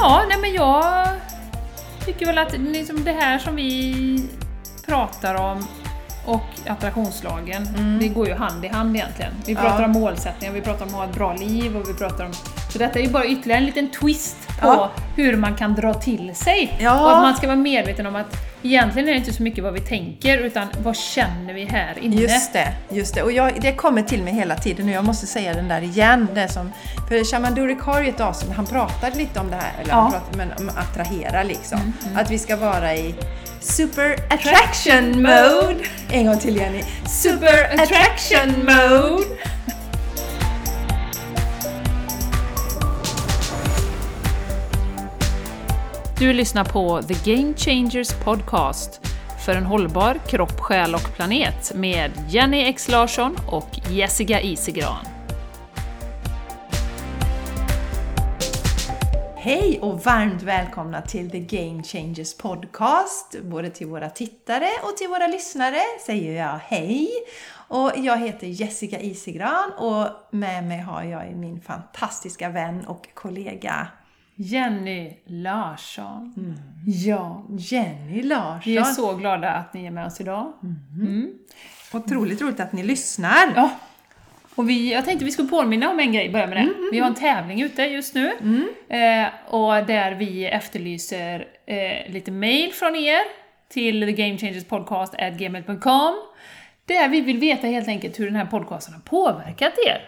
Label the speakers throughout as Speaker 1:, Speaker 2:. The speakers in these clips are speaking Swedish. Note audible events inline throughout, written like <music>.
Speaker 1: Ja, nej men jag tycker väl att liksom det här som vi pratar om och attraktionslagen, det går ju hand i hand egentligen. Vi
Speaker 2: Mm. Ja.
Speaker 1: pratar om målsättningar, vi pratar om att ha ett bra liv och vi pratar om... Så detta är ju bara ytterligare en liten twist på
Speaker 2: Ja.
Speaker 1: hur man kan dra till sig.
Speaker 2: Ja.
Speaker 1: Och att man ska vara medveten om att egentligen är det inte så mycket vad vi tänker, utan vad känner vi här inne?
Speaker 2: Just det, just det. Och jag, det kommer till mig hela tiden och jag måste säga den där igen. Det som, för Shaman Durek har ju ett avsnitt, han pratade lite om det här, eller han
Speaker 1: Ja.
Speaker 2: pratade men, om attrahera liksom.
Speaker 1: Mm,
Speaker 2: Att vi ska vara i super attraction mode. En gång till Jenny. Super attraction mode.
Speaker 1: Du lyssnar på The Game Changers Podcast för en hållbar kropp, själ och planet med Jenny X Larsson och Jessica Isegran.
Speaker 2: Hej och varmt välkomna till The Game Changers Podcast. Både till våra tittare och till våra lyssnare säger jag hej. Och jag heter Jessica Isegran och med mig har jag min fantastiska vän och kollega
Speaker 1: Jenny Larsson. Ja,
Speaker 2: Jenny Larsson.
Speaker 1: vi är så glada att ni är med oss idag.
Speaker 2: Otroligt roligt att ni lyssnar.
Speaker 1: Ja. Och vi, jag tänkte vi skulle påminna om en grej, börja med det. Vi har en tävling ute just nu. Eh, och där vi efterlyser eh, lite mail från er till thegamechangerspodcast.gmail.com Där vi vill veta helt enkelt hur den här podcasten har påverkat er.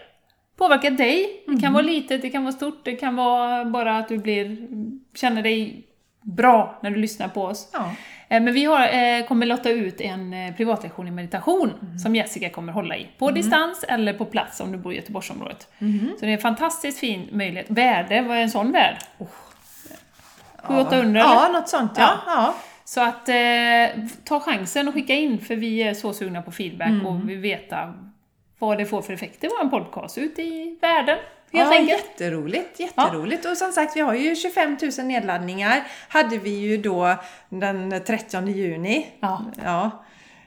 Speaker 1: Påverkat dig. Det kan vara litet, det kan vara stort, det kan vara bara att du blir, känner dig bra när du lyssnar på oss.
Speaker 2: Ja.
Speaker 1: Eh, Men vi har, eh, kommer lotta ut en eh, privatlektion i meditation
Speaker 2: Mm.
Speaker 1: som Jessica kommer hålla i. På distans eller på plats om du bor i Göteborgsområdet.
Speaker 2: Mm-hmm.
Speaker 1: Så det är en fantastiskt fin möjlighet. Värde, vad är en sån värd? 700-800 eller?
Speaker 2: Ja, något sånt ja. ja.
Speaker 1: Så att eh, ta chansen och skicka in för vi är så sugna på feedback
Speaker 2: Mm.
Speaker 1: och vi vet vad det får för effekter vår podcast ut i världen. Helt
Speaker 2: ja,
Speaker 1: enkelt.
Speaker 2: jätteroligt, jätteroligt. Och som sagt, vi har ju 25 000 nedladdningar. Hade vi ju då den 30 juni.
Speaker 1: Ja.
Speaker 2: ja.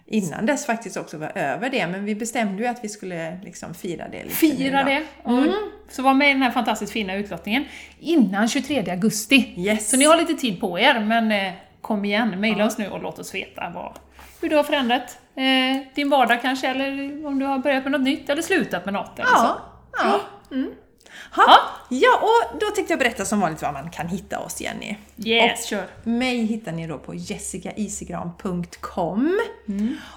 Speaker 2: Innan dess faktiskt också var över det, men vi bestämde ju att vi skulle liksom fira det lite
Speaker 1: Fira det. Och, Så var med i den här fantastiskt fina utlottningen innan 23 augusti.
Speaker 2: Yes.
Speaker 1: Så ni har lite tid på er, men eh, kom igen, mejla oss nu och låt oss veta vad, hur du har förändrat eh, din vardag kanske, eller om du har börjat med något nytt eller slutat med något. Eller så.
Speaker 2: Ja, ja. Mm. Ha.
Speaker 1: Ja.
Speaker 2: ja, och då tänkte jag berätta som vanligt var man kan hitta oss, Jenny.
Speaker 1: Yes, kör.
Speaker 2: Mig hittar ni då på jessicaisigran.com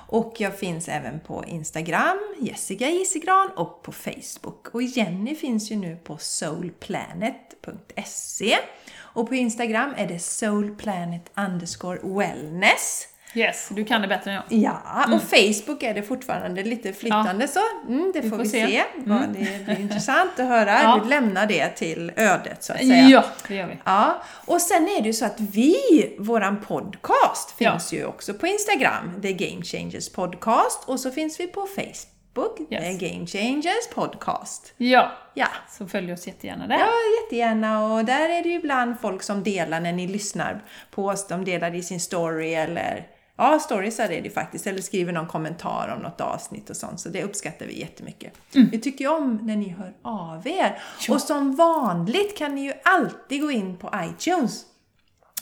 Speaker 2: och jag finns även på Instagram, Jessica Isigran och på Facebook. Och Jenny finns ju nu på soulplanet.se och på Instagram är det soulplanet underscore wellness.
Speaker 1: Yes, du kan det bättre än jag.
Speaker 2: Ja, och Facebook är det fortfarande lite flyttande så. Mm, det får,
Speaker 1: får
Speaker 2: vi
Speaker 1: se.
Speaker 2: se. Vad Det blir intressant att höra.
Speaker 1: Ja.
Speaker 2: Du lämnar det till ödet så att säga.
Speaker 1: Ja, det gör vi.
Speaker 2: Ja, och sen är det ju så att vi, våran podcast,
Speaker 1: Ja.
Speaker 2: finns ju också på Instagram, The Game Changers Podcast, och så finns vi på Facebook,
Speaker 1: Yes.
Speaker 2: The Game Changers Podcast.
Speaker 1: Ja,
Speaker 2: Ja.
Speaker 1: så följ oss jättegärna där.
Speaker 2: Ja, jättegärna. Och där är det ju ibland folk som delar när ni lyssnar på oss. De delar i sin story eller Ja, stories är det faktiskt. Eller skriver någon kommentar om något avsnitt och sånt. Så det uppskattar vi jättemycket. Vi tycker ju om när ni hör av er. Och som vanligt kan ni ju alltid gå in på iTunes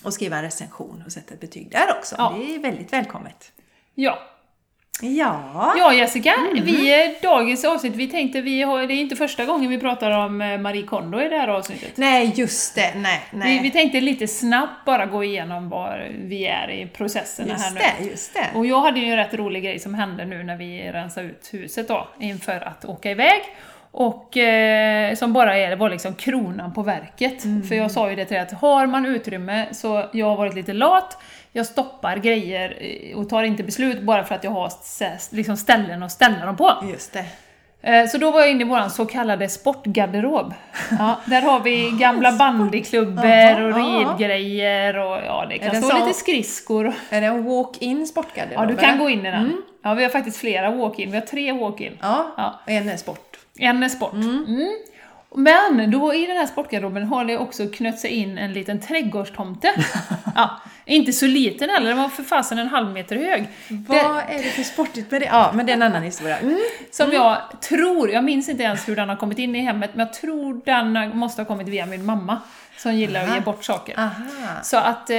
Speaker 2: och skriva en recension och sätta ett betyg där också.
Speaker 1: Ja.
Speaker 2: Det är väldigt välkommet.
Speaker 1: Ja,
Speaker 2: Ja,
Speaker 1: Ja Jessica,
Speaker 2: Mm.
Speaker 1: vi, dagens avsnitt, vi tänkte, vi har, det är inte första gången vi pratar om eh, Marie Kondo i det här avsnittet.
Speaker 2: nej just det, nej, nej.
Speaker 1: Vi, vi tänkte lite snabbt bara gå igenom var vi är i processerna här nu.
Speaker 2: det, just det.
Speaker 1: Och jag hade ju en rätt rolig grej som hände nu när vi rensade ut huset då, inför att åka iväg. Och eh, som bara är, var liksom kronan på verket. För jag sa ju det till dig att har man utrymme, så jag har varit lite lat, jag stoppar grejer eh, och tar inte beslut bara för att jag har liksom ställen att ställa dem på.
Speaker 2: Just det.
Speaker 1: Eh, Så då var jag inne i våran så kallade sportgarderob. Ja, <laughs> där har vi gamla bandyklubbor och ridgrejer och ja, det kan stå
Speaker 2: så-
Speaker 1: lite skridskor.
Speaker 2: Är det en walk-in sportgarderob?
Speaker 1: Ja, du kan
Speaker 2: eller?
Speaker 1: gå in i den. Ja, vi har faktiskt flera walk-in. Vi har tre walk-in.
Speaker 2: Ja,
Speaker 1: Ja.
Speaker 2: och en är sport.
Speaker 1: En sport. Mm. Men då i den här sportgarderoben har det också knött sig in en liten trädgårdstomte. <laughs> ja, inte så liten heller, den var för fasen en halv meter hög.
Speaker 2: Vad är det för sportigt med det? Ja, men det är en annan historia. Mm.
Speaker 1: Som jag tror, jag minns inte ens hur den har kommit in i hemmet, men jag tror den måste ha kommit via min mamma. Som gillar att
Speaker 2: Aha.
Speaker 1: ge bort saker.
Speaker 2: Aha.
Speaker 1: Så att, eh,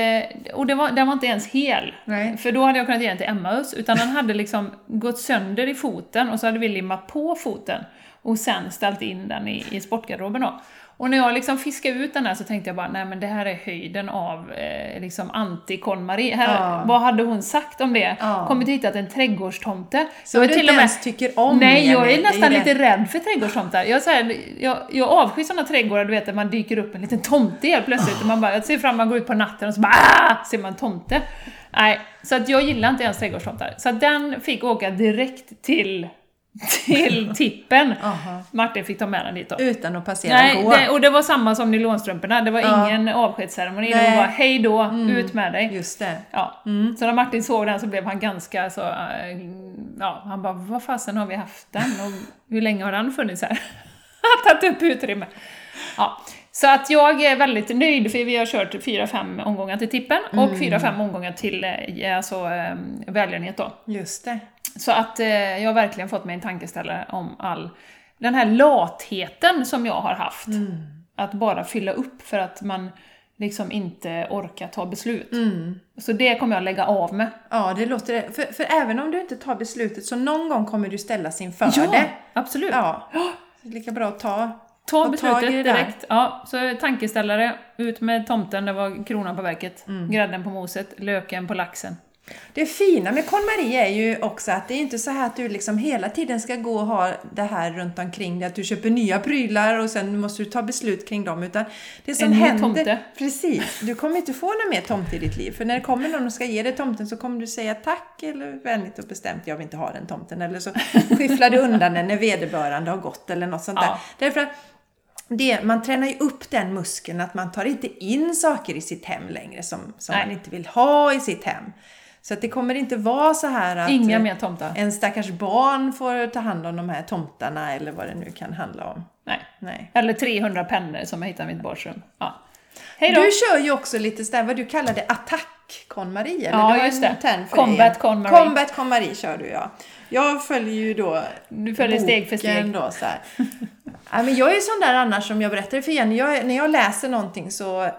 Speaker 1: och det var, den var inte ens hel.
Speaker 2: Nej.
Speaker 1: För då hade jag kunnat ge den till Emmaus, utan den hade liksom gått sönder i foten och så hade vi limmat på foten och sen ställt in den i, i sportgarderoben då. Och när jag liksom fiskade ut den här så tänkte jag bara, nej men det här är höjden av eh, liksom anti-Kon-Marie. Här,
Speaker 2: Ja.
Speaker 1: Vad hade hon sagt om det?
Speaker 2: Ja.
Speaker 1: Kommit hittat en trädgårdstomte.
Speaker 2: Så
Speaker 1: Jag
Speaker 2: du
Speaker 1: är
Speaker 2: inte ens tycker om
Speaker 1: Nej, jag är nästan
Speaker 2: det.
Speaker 1: lite rädd för trädgårdstomtar. Jag, så här, jag, jag avskyr sådana trädgårdar, du vet, där man dyker upp en liten tomte helt plötsligt. Och man bara, jag ser fram emot att gå ut på natten och så bara ah! ser man tomte. Nej, så att jag gillar inte ens trädgårdstomtar. Så att den fick åka direkt till, till <laughs> tippen. Martin fick ta med den dit då.
Speaker 2: Utan att passera
Speaker 1: Nej,
Speaker 2: gå.
Speaker 1: det, och det var samma som nylonstrumporna, det var
Speaker 2: Ja.
Speaker 1: ingen avskedsceremoni.
Speaker 2: Nej. Mm.
Speaker 1: var hej då, ut med dig.
Speaker 2: Just det.
Speaker 1: Ja. Så när Martin såg den så blev han ganska så, äh, ja, han bara vad fasen har vi haft den och hur länge har den funnits här? <laughs> Tagit upp utrymme. Ja. Så att jag är väldigt nöjd för vi har kört 4-5 omgångar till tippen och 4-5 omgångar till eh, alltså, eh, välgörenhet då.
Speaker 2: Just det.
Speaker 1: Så att eh, jag har verkligen fått mig en tankeställare om all den här latheten som jag har haft. Att bara fylla upp för att man liksom inte orkar ta beslut. Så det kommer jag lägga av med.
Speaker 2: Ja, det låter det. För, för även om du inte tar beslutet så någon gång kommer du ställas inför
Speaker 1: Ja,
Speaker 2: det.
Speaker 1: absolut.
Speaker 2: Ja. Är lika bra att ta.
Speaker 1: Ta beslutet direkt. Ja, så tankeställare, ut med tomten, det var kronan på verket.
Speaker 2: Mm.
Speaker 1: Grädden på moset, löken på laxen.
Speaker 2: Det fina med KonMari är ju också att det är inte så här att du liksom hela tiden ska gå och ha det här runt omkring dig, att du köper nya prylar och sen måste du ta beslut kring dem. Utan det som
Speaker 1: En
Speaker 2: händer...
Speaker 1: tomte.
Speaker 2: Precis. Du kommer inte få någon mer tomte i ditt liv. För när det kommer någon och ska ge dig tomten så kommer du säga tack eller vänligt och bestämt, jag vill inte ha den tomten. Eller så <laughs> skyfflar du undan den när vederbörande har gått eller något sånt
Speaker 1: Ja.
Speaker 2: där. Därför att det, man tränar ju upp den muskeln att man tar inte in saker i sitt hem längre som, som
Speaker 1: Nej.
Speaker 2: man inte vill ha i sitt hem. Så att det kommer inte vara så här att
Speaker 1: Inga mer tomtar.
Speaker 2: en stackars barn får ta hand om de här tomtarna eller vad det nu kan handla om.
Speaker 1: Nej.
Speaker 2: Nej.
Speaker 1: Eller 300 pennor som jag hittade i mitt badrum. Ja. Hej då!
Speaker 2: Du kör ju också lite sådär vad du kallade attack KonMari eller?
Speaker 1: Ja, just det.
Speaker 2: term för
Speaker 1: Combat
Speaker 2: det.
Speaker 1: KonMari.
Speaker 2: Combat KonMari kör du ja. Jag följer ju då
Speaker 1: Du följer steg för steg.
Speaker 2: Då, så ja, men jag är sån där annars som jag berättade för Jenny, jag, när jag läser någonting så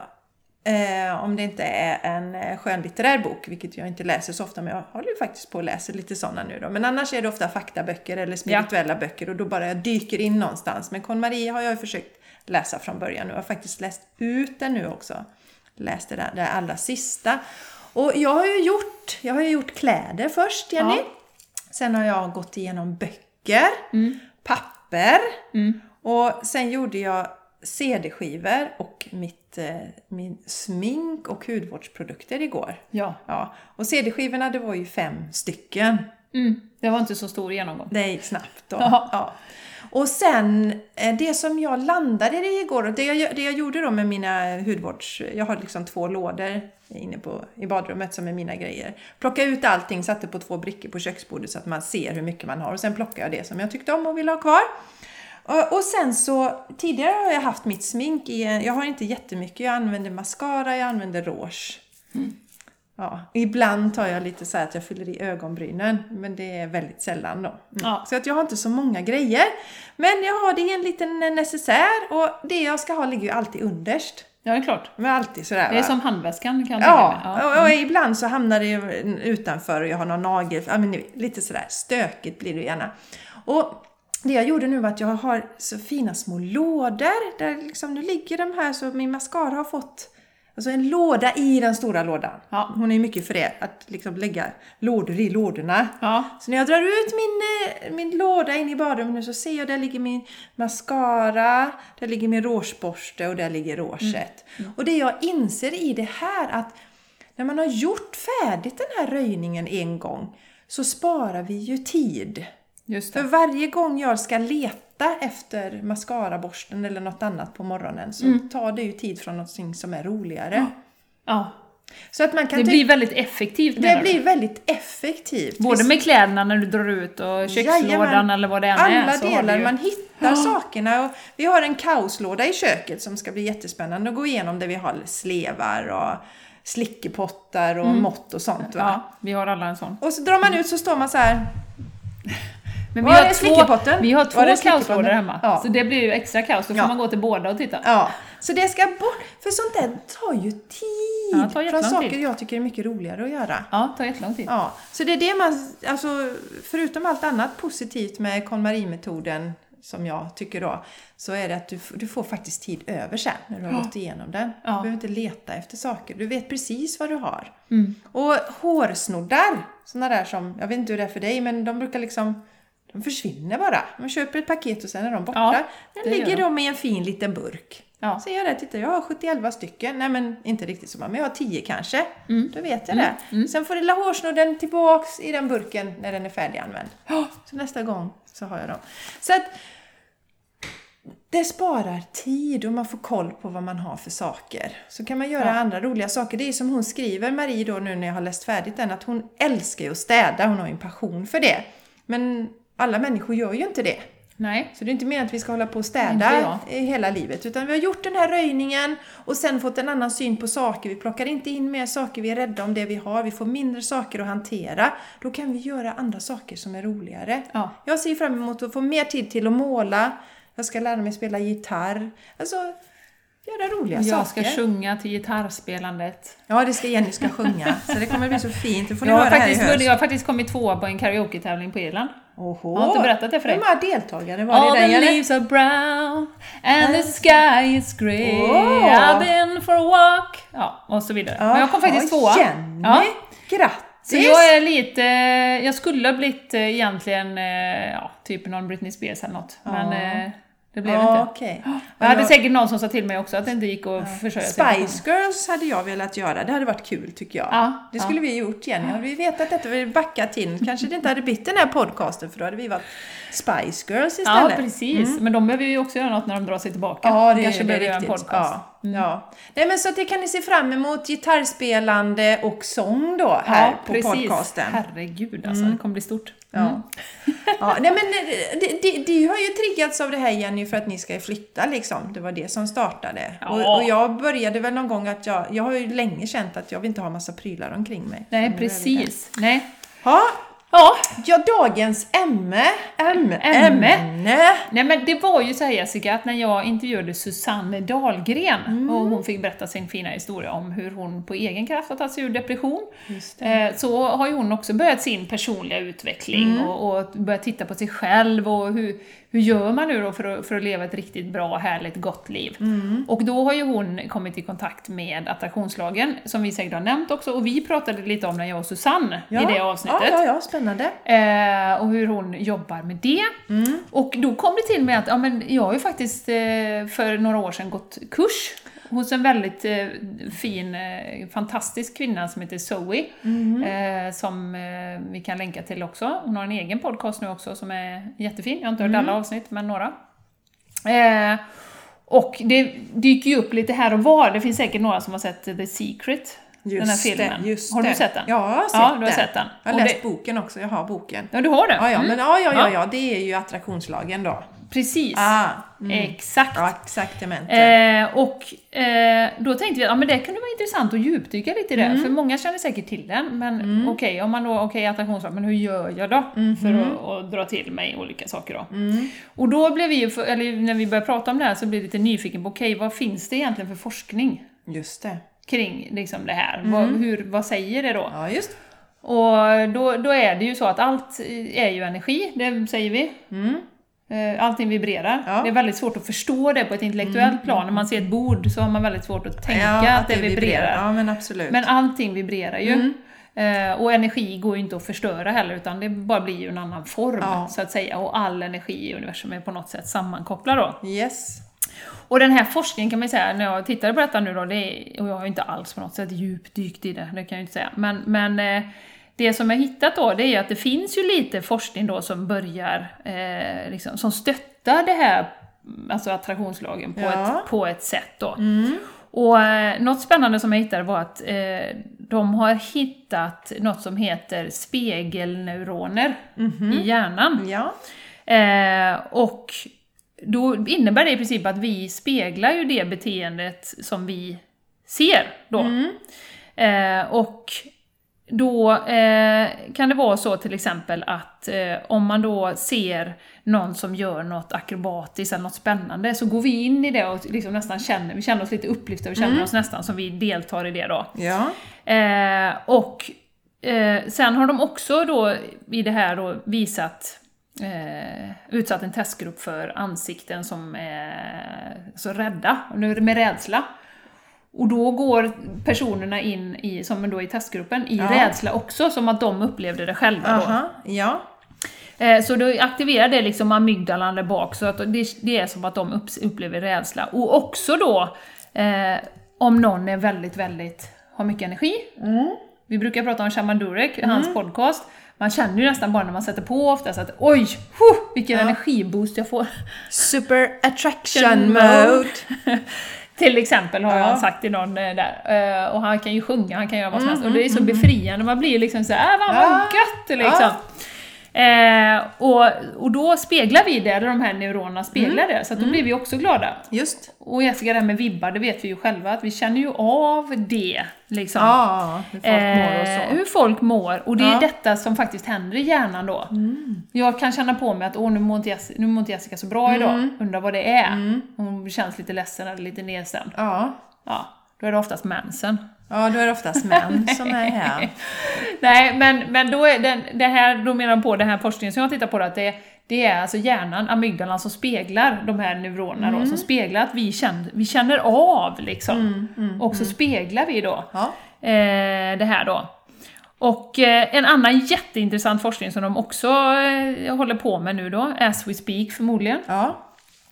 Speaker 2: Eh, om det inte är en eh, skönlitterär bok, vilket jag inte läser så ofta, men jag håller ju faktiskt på att läsa lite sådana nu då. Men annars är det ofta faktaböcker eller spirituella böcker och då bara jag dyker in någonstans. Men KonMari har jag ju försökt läsa från början och jag har faktiskt läst ut den nu också. Läst det där, det allra sista. Och jag har ju gjort, jag har gjort kläder först, Jenny.
Speaker 1: Ja.
Speaker 2: Sen har jag gått igenom böcker, papper och sen gjorde jag CD-skivor och mitt, eh, min smink och hudvårdsprodukter igår.
Speaker 1: Ja.
Speaker 2: Ja, och CD-skivorna det var ju fem stycken.
Speaker 1: Mm. Det var inte så stor genomgång.
Speaker 2: Gick snabbt då.
Speaker 1: Ja.
Speaker 2: Ja. Och sen eh, det som jag landade i igår, det jag, det jag gjorde då med mina hudvårds... Jag har liksom två lådor inne på, i badrummet som är mina grejer. Plocka ut allting, satte på två brickor på köksbordet så att man ser hur mycket man har. Och sen plockade jag det som jag tyckte om och ville ha kvar. Och, sen så, tidigare har jag haft mitt smink i en, jag har inte jättemycket, jag använder mascara, jag använder rouge. Ja, ibland tar jag lite så här att jag fyller i ögonbrynen, men det är väldigt sällan då. Mm.
Speaker 1: Ja.
Speaker 2: Så att jag har inte så många grejer. Men jag har det i en liten necessär och det jag ska ha ligger ju alltid underst.
Speaker 1: Ja, det är klart.
Speaker 2: Men alltid sådär
Speaker 1: Det är som handväskan kan jag
Speaker 2: Ja.
Speaker 1: Ja.
Speaker 2: Och, och ibland så hamnar det utanför och jag har någon nagel, ja, men lite sådär stökigt blir det gärna. Och det jag gjorde nu var att jag har så fina små lådor där liksom, nu ligger de här så min mascara har fått Alltså en låda i den stora lådan.
Speaker 1: Ja.
Speaker 2: Hon är ju mycket för det, att liksom lägga lådor i lådorna.
Speaker 1: Ja.
Speaker 2: Så när jag drar ut min, eh, min låda in i badrummet så ser jag där ligger min mascara, där ligger min rougeborste och där ligger rouget. Och det jag inser i det här att när man har gjort färdigt den här röjningen en gång så sparar vi ju tid. För varje gång jag ska leta efter mascaraborsten eller något annat på morgonen så tar det ju tid från någonting som är roligare.
Speaker 1: Ja.
Speaker 2: Så att man kan
Speaker 1: Det blir väldigt effektivt
Speaker 2: det
Speaker 1: du?
Speaker 2: blir väldigt effektivt.
Speaker 1: Både med kläderna när du drar ut och kökslådan
Speaker 2: Jajamän.
Speaker 1: eller vad det än är.
Speaker 2: Alla delar,
Speaker 1: ju-
Speaker 2: man hittar sakerna. Och vi har en kaoslåda i köket som ska bli jättespännande att gå igenom där vi har slevar och slickepottar och mått och sånt. Va?
Speaker 1: Mm. Ja, vi har alla en sån.
Speaker 2: Och så drar man ut så står man så här.
Speaker 1: Men
Speaker 2: Var är slickepotten?
Speaker 1: vi har två kaoslådor hemma.
Speaker 2: Ja.
Speaker 1: Så det blir ju extra kaos. Då får
Speaker 2: Ja.
Speaker 1: man gå till båda och titta.
Speaker 2: Ja, så det ska bort. För sånt där tar ju tid.
Speaker 1: Ja, tar
Speaker 2: från saker
Speaker 1: tid.
Speaker 2: jag tycker är mycket roligare att göra.
Speaker 1: Ja, det tar jättelång tid.
Speaker 2: Ja, så det är det man, alltså förutom allt annat positivt med KonMari-metoden som jag tycker då, så är det att du, du får faktiskt tid över sen när du har
Speaker 1: Ja.
Speaker 2: gått igenom den.
Speaker 1: Ja.
Speaker 2: Du behöver inte leta efter saker, du vet precis vad du har.
Speaker 1: Mm.
Speaker 2: Och hårsnoddar, sådana där som, jag vet inte hur det är för dig, men de brukar liksom de försvinner bara. Man köper ett paket och sen är de borta.
Speaker 1: Ja,
Speaker 2: Sen ligger
Speaker 1: de.
Speaker 2: i en fin liten burk.
Speaker 1: Ja.
Speaker 2: Så jag det, titta jag har 71 stycken. Nej men inte riktigt så många, men jag har 10 kanske.
Speaker 1: Mm.
Speaker 2: Då vet jag det. Sen får lilla hårsnodden tillbaks i den burken när den är färdiganvänd. Så nästa gång så har jag dem. Så att det sparar tid och man får koll på vad man har för saker. Så kan man göra
Speaker 1: Ja.
Speaker 2: andra roliga saker. Det är som hon skriver, Marie, då nu när jag har läst färdigt den, att hon älskar ju att städa. Hon har ju en passion för det. Men alla människor gör ju inte det.
Speaker 1: Nej.
Speaker 2: Så det är inte meningen att vi ska hålla på och städa
Speaker 1: jag.
Speaker 2: hela livet. Utan vi har gjort den här röjningen och sen fått en annan syn på saker. Vi plockar inte in mer saker, vi är rädda om det vi har. Vi får mindre saker att hantera. Då kan vi göra andra saker som är roligare.
Speaker 1: Ja.
Speaker 2: Jag ser fram emot att få mer tid till att måla. Jag ska lära mig spela gitarr. Alltså, göra roliga
Speaker 1: Jag ska
Speaker 2: saker.
Speaker 1: sjunga till gitarrspelandet.
Speaker 2: Ja, det ska Jenny ska sjunga. Så det kommer bli så fint. Det får ni
Speaker 1: Jag har,
Speaker 2: höra här i
Speaker 1: faktiskt,
Speaker 2: höst.
Speaker 1: jag har faktiskt kommit tvåa på en karaoke-tävling på Irland.
Speaker 2: Oho.
Speaker 1: Jag har inte berättat det för dig.
Speaker 2: Hur många deltagare var
Speaker 1: All
Speaker 2: det
Speaker 1: the
Speaker 2: den? Jenny?
Speaker 1: leaves are brown and the sky is grey
Speaker 2: Åh.
Speaker 1: I've been for a walk Ja, och så vidare. Men jag kom faktiskt tvåa.
Speaker 2: Jenny!
Speaker 1: Ja.
Speaker 2: Grattis!
Speaker 1: Så jag är lite, jag skulle ha blivit eh, egentligen, eh, ja, typ någon Britney Spears eller något. Men eh, det blev
Speaker 2: ja,
Speaker 1: inte.
Speaker 2: okej. <gasps>
Speaker 1: Jag hade säkert någon som sa till mig också att det inte gick att försörja sig.
Speaker 2: Spice Girls hade jag velat göra, det hade varit kul tycker jag.
Speaker 1: Ja,
Speaker 2: det skulle
Speaker 1: ja.
Speaker 2: vi gjort Jenny, hade vi vetat detta, vi backat in, kanske det inte hade blivit den här podcasten för då hade vi varit Spice Girls
Speaker 1: Ja,
Speaker 2: istället.
Speaker 1: precis. Men de behöver ju också göra något när de drar sig tillbaka.
Speaker 2: Ja, det
Speaker 1: kanske göra en podcast.
Speaker 2: Ja, ja. Nej, men så det kan ni se fram emot, gitarrspelande och sång då här
Speaker 1: Ja,
Speaker 2: på
Speaker 1: precis.
Speaker 2: podcasten.
Speaker 1: Herregud alltså, det kommer bli stort.
Speaker 2: Ja. <laughs> ja, nej men eh, det, det, det har ju triggats av det här Jenny för att ni ska flytta liksom. Det var det som startade.
Speaker 1: Ja.
Speaker 2: Och, och jag började väl någon gång att jag, jag har ju länge känt att jag vill inte ha massa prylar omkring mig.
Speaker 1: Nej,
Speaker 2: Mm,
Speaker 1: precis. Nej.
Speaker 2: Ja,
Speaker 1: Ja,
Speaker 2: ja dagens ämne. Ämne.
Speaker 1: Nej men det var ju så här Jessica, att när jag intervjuade Susanne Dahlgren och hon fick berätta sin fina historia om hur hon på egen kraft har tagit sig ur depression. Eh, så har ju hon också börjat sin personliga utveckling och, och börjat titta på sig själv och hur, hur gör man nu då för att, för att leva ett riktigt bra, härligt, gott liv? Och då har ju hon kommit i kontakt med attraktionslagen, som vi säkert har nämnt också, och vi pratade lite om när jag och Susanne i det avsnittet.
Speaker 2: Ja, ja, ja, spännande.
Speaker 1: Eh, och hur hon jobbar med det.
Speaker 2: Mm.
Speaker 1: Och då kom det till mig att ja, men jag har ju faktiskt eh, för några år sedan gått kurs hos en väldigt eh, fin, eh, fantastisk kvinna som heter Zoe,
Speaker 2: Mm.
Speaker 1: eh, som eh, vi kan länka till också. Hon har en egen podcast nu också som är jättefin. Jag har inte hört
Speaker 2: Mm.
Speaker 1: alla avsnitt, men några. Eh, och det dyker ju upp lite här och var. Det finns säkert några som har sett The Secret, den här filmen.
Speaker 2: Det, just
Speaker 1: har du
Speaker 2: det.
Speaker 1: sett den?
Speaker 2: Ja, jag har sett
Speaker 1: Ja,
Speaker 2: den.
Speaker 1: du har sett den.
Speaker 2: Jag har
Speaker 1: Och
Speaker 2: läst
Speaker 1: det-
Speaker 2: boken också, jag har boken.
Speaker 1: Ja, du har det?
Speaker 2: Ja, ja,
Speaker 1: Mm.
Speaker 2: men ja, ja, Ja.
Speaker 1: ja,
Speaker 2: det är ju attraktionslagen då.
Speaker 1: Precis.
Speaker 2: Ah,
Speaker 1: Exakt.
Speaker 2: ja, exaktamente.
Speaker 1: Eh, och eh, då tänkte vi att ja, men det kunde vara intressant att djupdyka lite i det,
Speaker 2: Mm.
Speaker 1: för många känner säkert till den, men okej, om man då, okej attraktionslag, men hur gör jag då
Speaker 2: Mhm.
Speaker 1: för att, att dra till mig olika saker då?
Speaker 2: Mm.
Speaker 1: Och då blev vi ju, eller när vi började prata om det här så blev vi lite nyfiken på, okej, vad finns det egentligen för forskning
Speaker 2: Just det.
Speaker 1: kring liksom det här? Vad, hur, vad säger det då?
Speaker 2: Mm. Ja, just
Speaker 1: Och då, då är det ju så att allt är ju energi, det säger vi.
Speaker 2: Mm.
Speaker 1: Eh, Allting vibrerar.
Speaker 2: Ja.
Speaker 1: Det är väldigt svårt att förstå det på ett intellektuellt plan. När man ser ett bord så har man väldigt svårt att tänka att, det vibrerar.
Speaker 2: Ja, men absolut.
Speaker 1: Men allting vibrerar ju.
Speaker 2: Mm.
Speaker 1: Eh, och energi går ju inte att förstöra heller, utan det bara blir ju en annan form,
Speaker 2: Ja.
Speaker 1: så att säga. Och all energi i universum är på något sätt sammankopplad då.
Speaker 2: Yes.
Speaker 1: Och den här forskningen kan man ju säga, när jag tittade på detta nu då, det är, och jag har ju inte alls på något sätt djupdykt i det, det kan jag ju inte säga. Men, men eh, det som jag hittat då, det är ju att det finns ju lite forskning då som börjar, eh, liksom, som stöttar det här, alltså attraktionslagen på,
Speaker 2: Ja.
Speaker 1: ett, på ett sätt då. Och eh, något spännande som jag hittade var att eh, de har hittat något som heter spegelneuroner i hjärnan.
Speaker 2: Ja.
Speaker 1: Eh, och då innebär det i princip att vi speglar ju det beteendet som vi ser då. Eh, och då eh, kan det vara så till exempel att eh, om man då ser någon som gör något akrobatiskt eller något spännande så går vi in i det och liksom nästan känner, vi känner oss lite upplyfta, vi känner oss nästan som vi deltar i det då.
Speaker 2: Ja.
Speaker 1: Eh, och eh, sen har de också då i det här då visat eh, utsatt en testgrupp för ansikten som är så rädda, med rädsla. Och då går personerna in i, som då i testgruppen, i
Speaker 2: Ja.
Speaker 1: rädsla också, som att de upplevde det själva då.
Speaker 2: Aha. Ja.
Speaker 1: Eh, Så då aktiverar det liksom amygdalan där bak, så att det, är som att de upplever rädsla. Och också då, eh, om någon är väldigt, väldigt, har mycket energi. Vi brukar prata om Shaman Durek, hans podcast. Man känner ju nästan bara när man sätter på oftast att oj, huh, vilken energiboost jag får.
Speaker 2: Super <laughs> attraction
Speaker 1: Action
Speaker 2: mode. <laughs> <laughs>
Speaker 1: Till exempel har
Speaker 2: Ja.
Speaker 1: han sagt till någon eh, där. Eh, Och han kan ju sjunga, han kan göra vad som helst. Och det är så befriande, man blir liksom såhär, äh, vad
Speaker 2: Ja.
Speaker 1: gött liksom. Eh, och, och då speglar vi det, de här neuronerna speglar det, så då blir vi också glada.
Speaker 2: Just.
Speaker 1: Och Jessica, det här med vibbar, det vet vi ju själva, att vi känner ju av det. Liksom.
Speaker 2: Ja, hur folk mår och
Speaker 1: Eh,
Speaker 2: så.
Speaker 1: hur folk mår, och det är
Speaker 2: Ja.
Speaker 1: detta som faktiskt händer i hjärnan då.
Speaker 2: Mm.
Speaker 1: Jag kan känna på mig att åh, nu mår inte Jessica, nu mår inte Jessica så bra idag,
Speaker 2: Mm.
Speaker 1: undrar vad det är. Hon känns lite ledsen eller lite nedstämd.
Speaker 2: Ja.
Speaker 1: Ja, då är det oftast mensen.
Speaker 2: Ja, då är det oftast män som är här. <laughs>
Speaker 1: Nej, men, men då är den, det här, då menar de på den här forskningen som jag tittar på, att det, det är alltså hjärnan, amygdalan, som speglar de här neuronerna då, som speglar att vi känner, vi känner av liksom. och så speglar vi då
Speaker 2: Ja.
Speaker 1: eh, det här då. Och eh, en annan jätteintressant forskning som de också eh, håller på med nu då, as we speak förmodligen,
Speaker 2: Ja.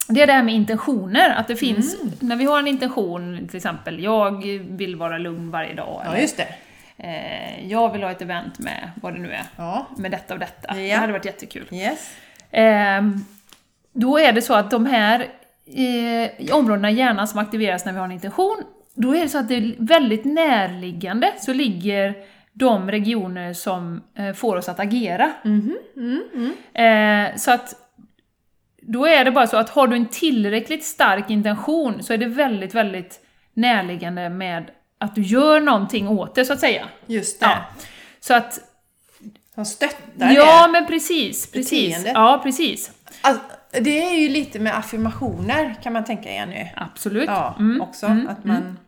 Speaker 1: Det är det här med intentioner. Att det finns, när vi har en intention, till exempel, jag vill vara lugn varje dag.
Speaker 2: ja,
Speaker 1: eller,
Speaker 2: just det.
Speaker 1: eh, jag vill ha ett event med vad det nu är,
Speaker 2: Ja.
Speaker 1: med detta och detta. Det
Speaker 2: Ja.
Speaker 1: hade varit jättekul.
Speaker 2: Yes.
Speaker 1: Ehm, då är det så att de här eh, områdena i hjärnan som aktiveras när vi har en intention, då är det så att det är väldigt närliggande så ligger de regioner som eh, får oss att agera. Eh, så att då är det bara så att har du en tillräckligt stark intention så är det väldigt, väldigt närliggande med att du gör någonting åt det, så att säga.
Speaker 2: Just det.
Speaker 1: Ja. Så att,
Speaker 2: Som stöttar
Speaker 1: ja
Speaker 2: det.
Speaker 1: men precis, precis. Ja, precis.
Speaker 2: Alltså, det är ju lite med affirmationer kan man tänka igen nu.
Speaker 1: Absolut.
Speaker 2: Ja,
Speaker 1: Mm.
Speaker 2: också. att man...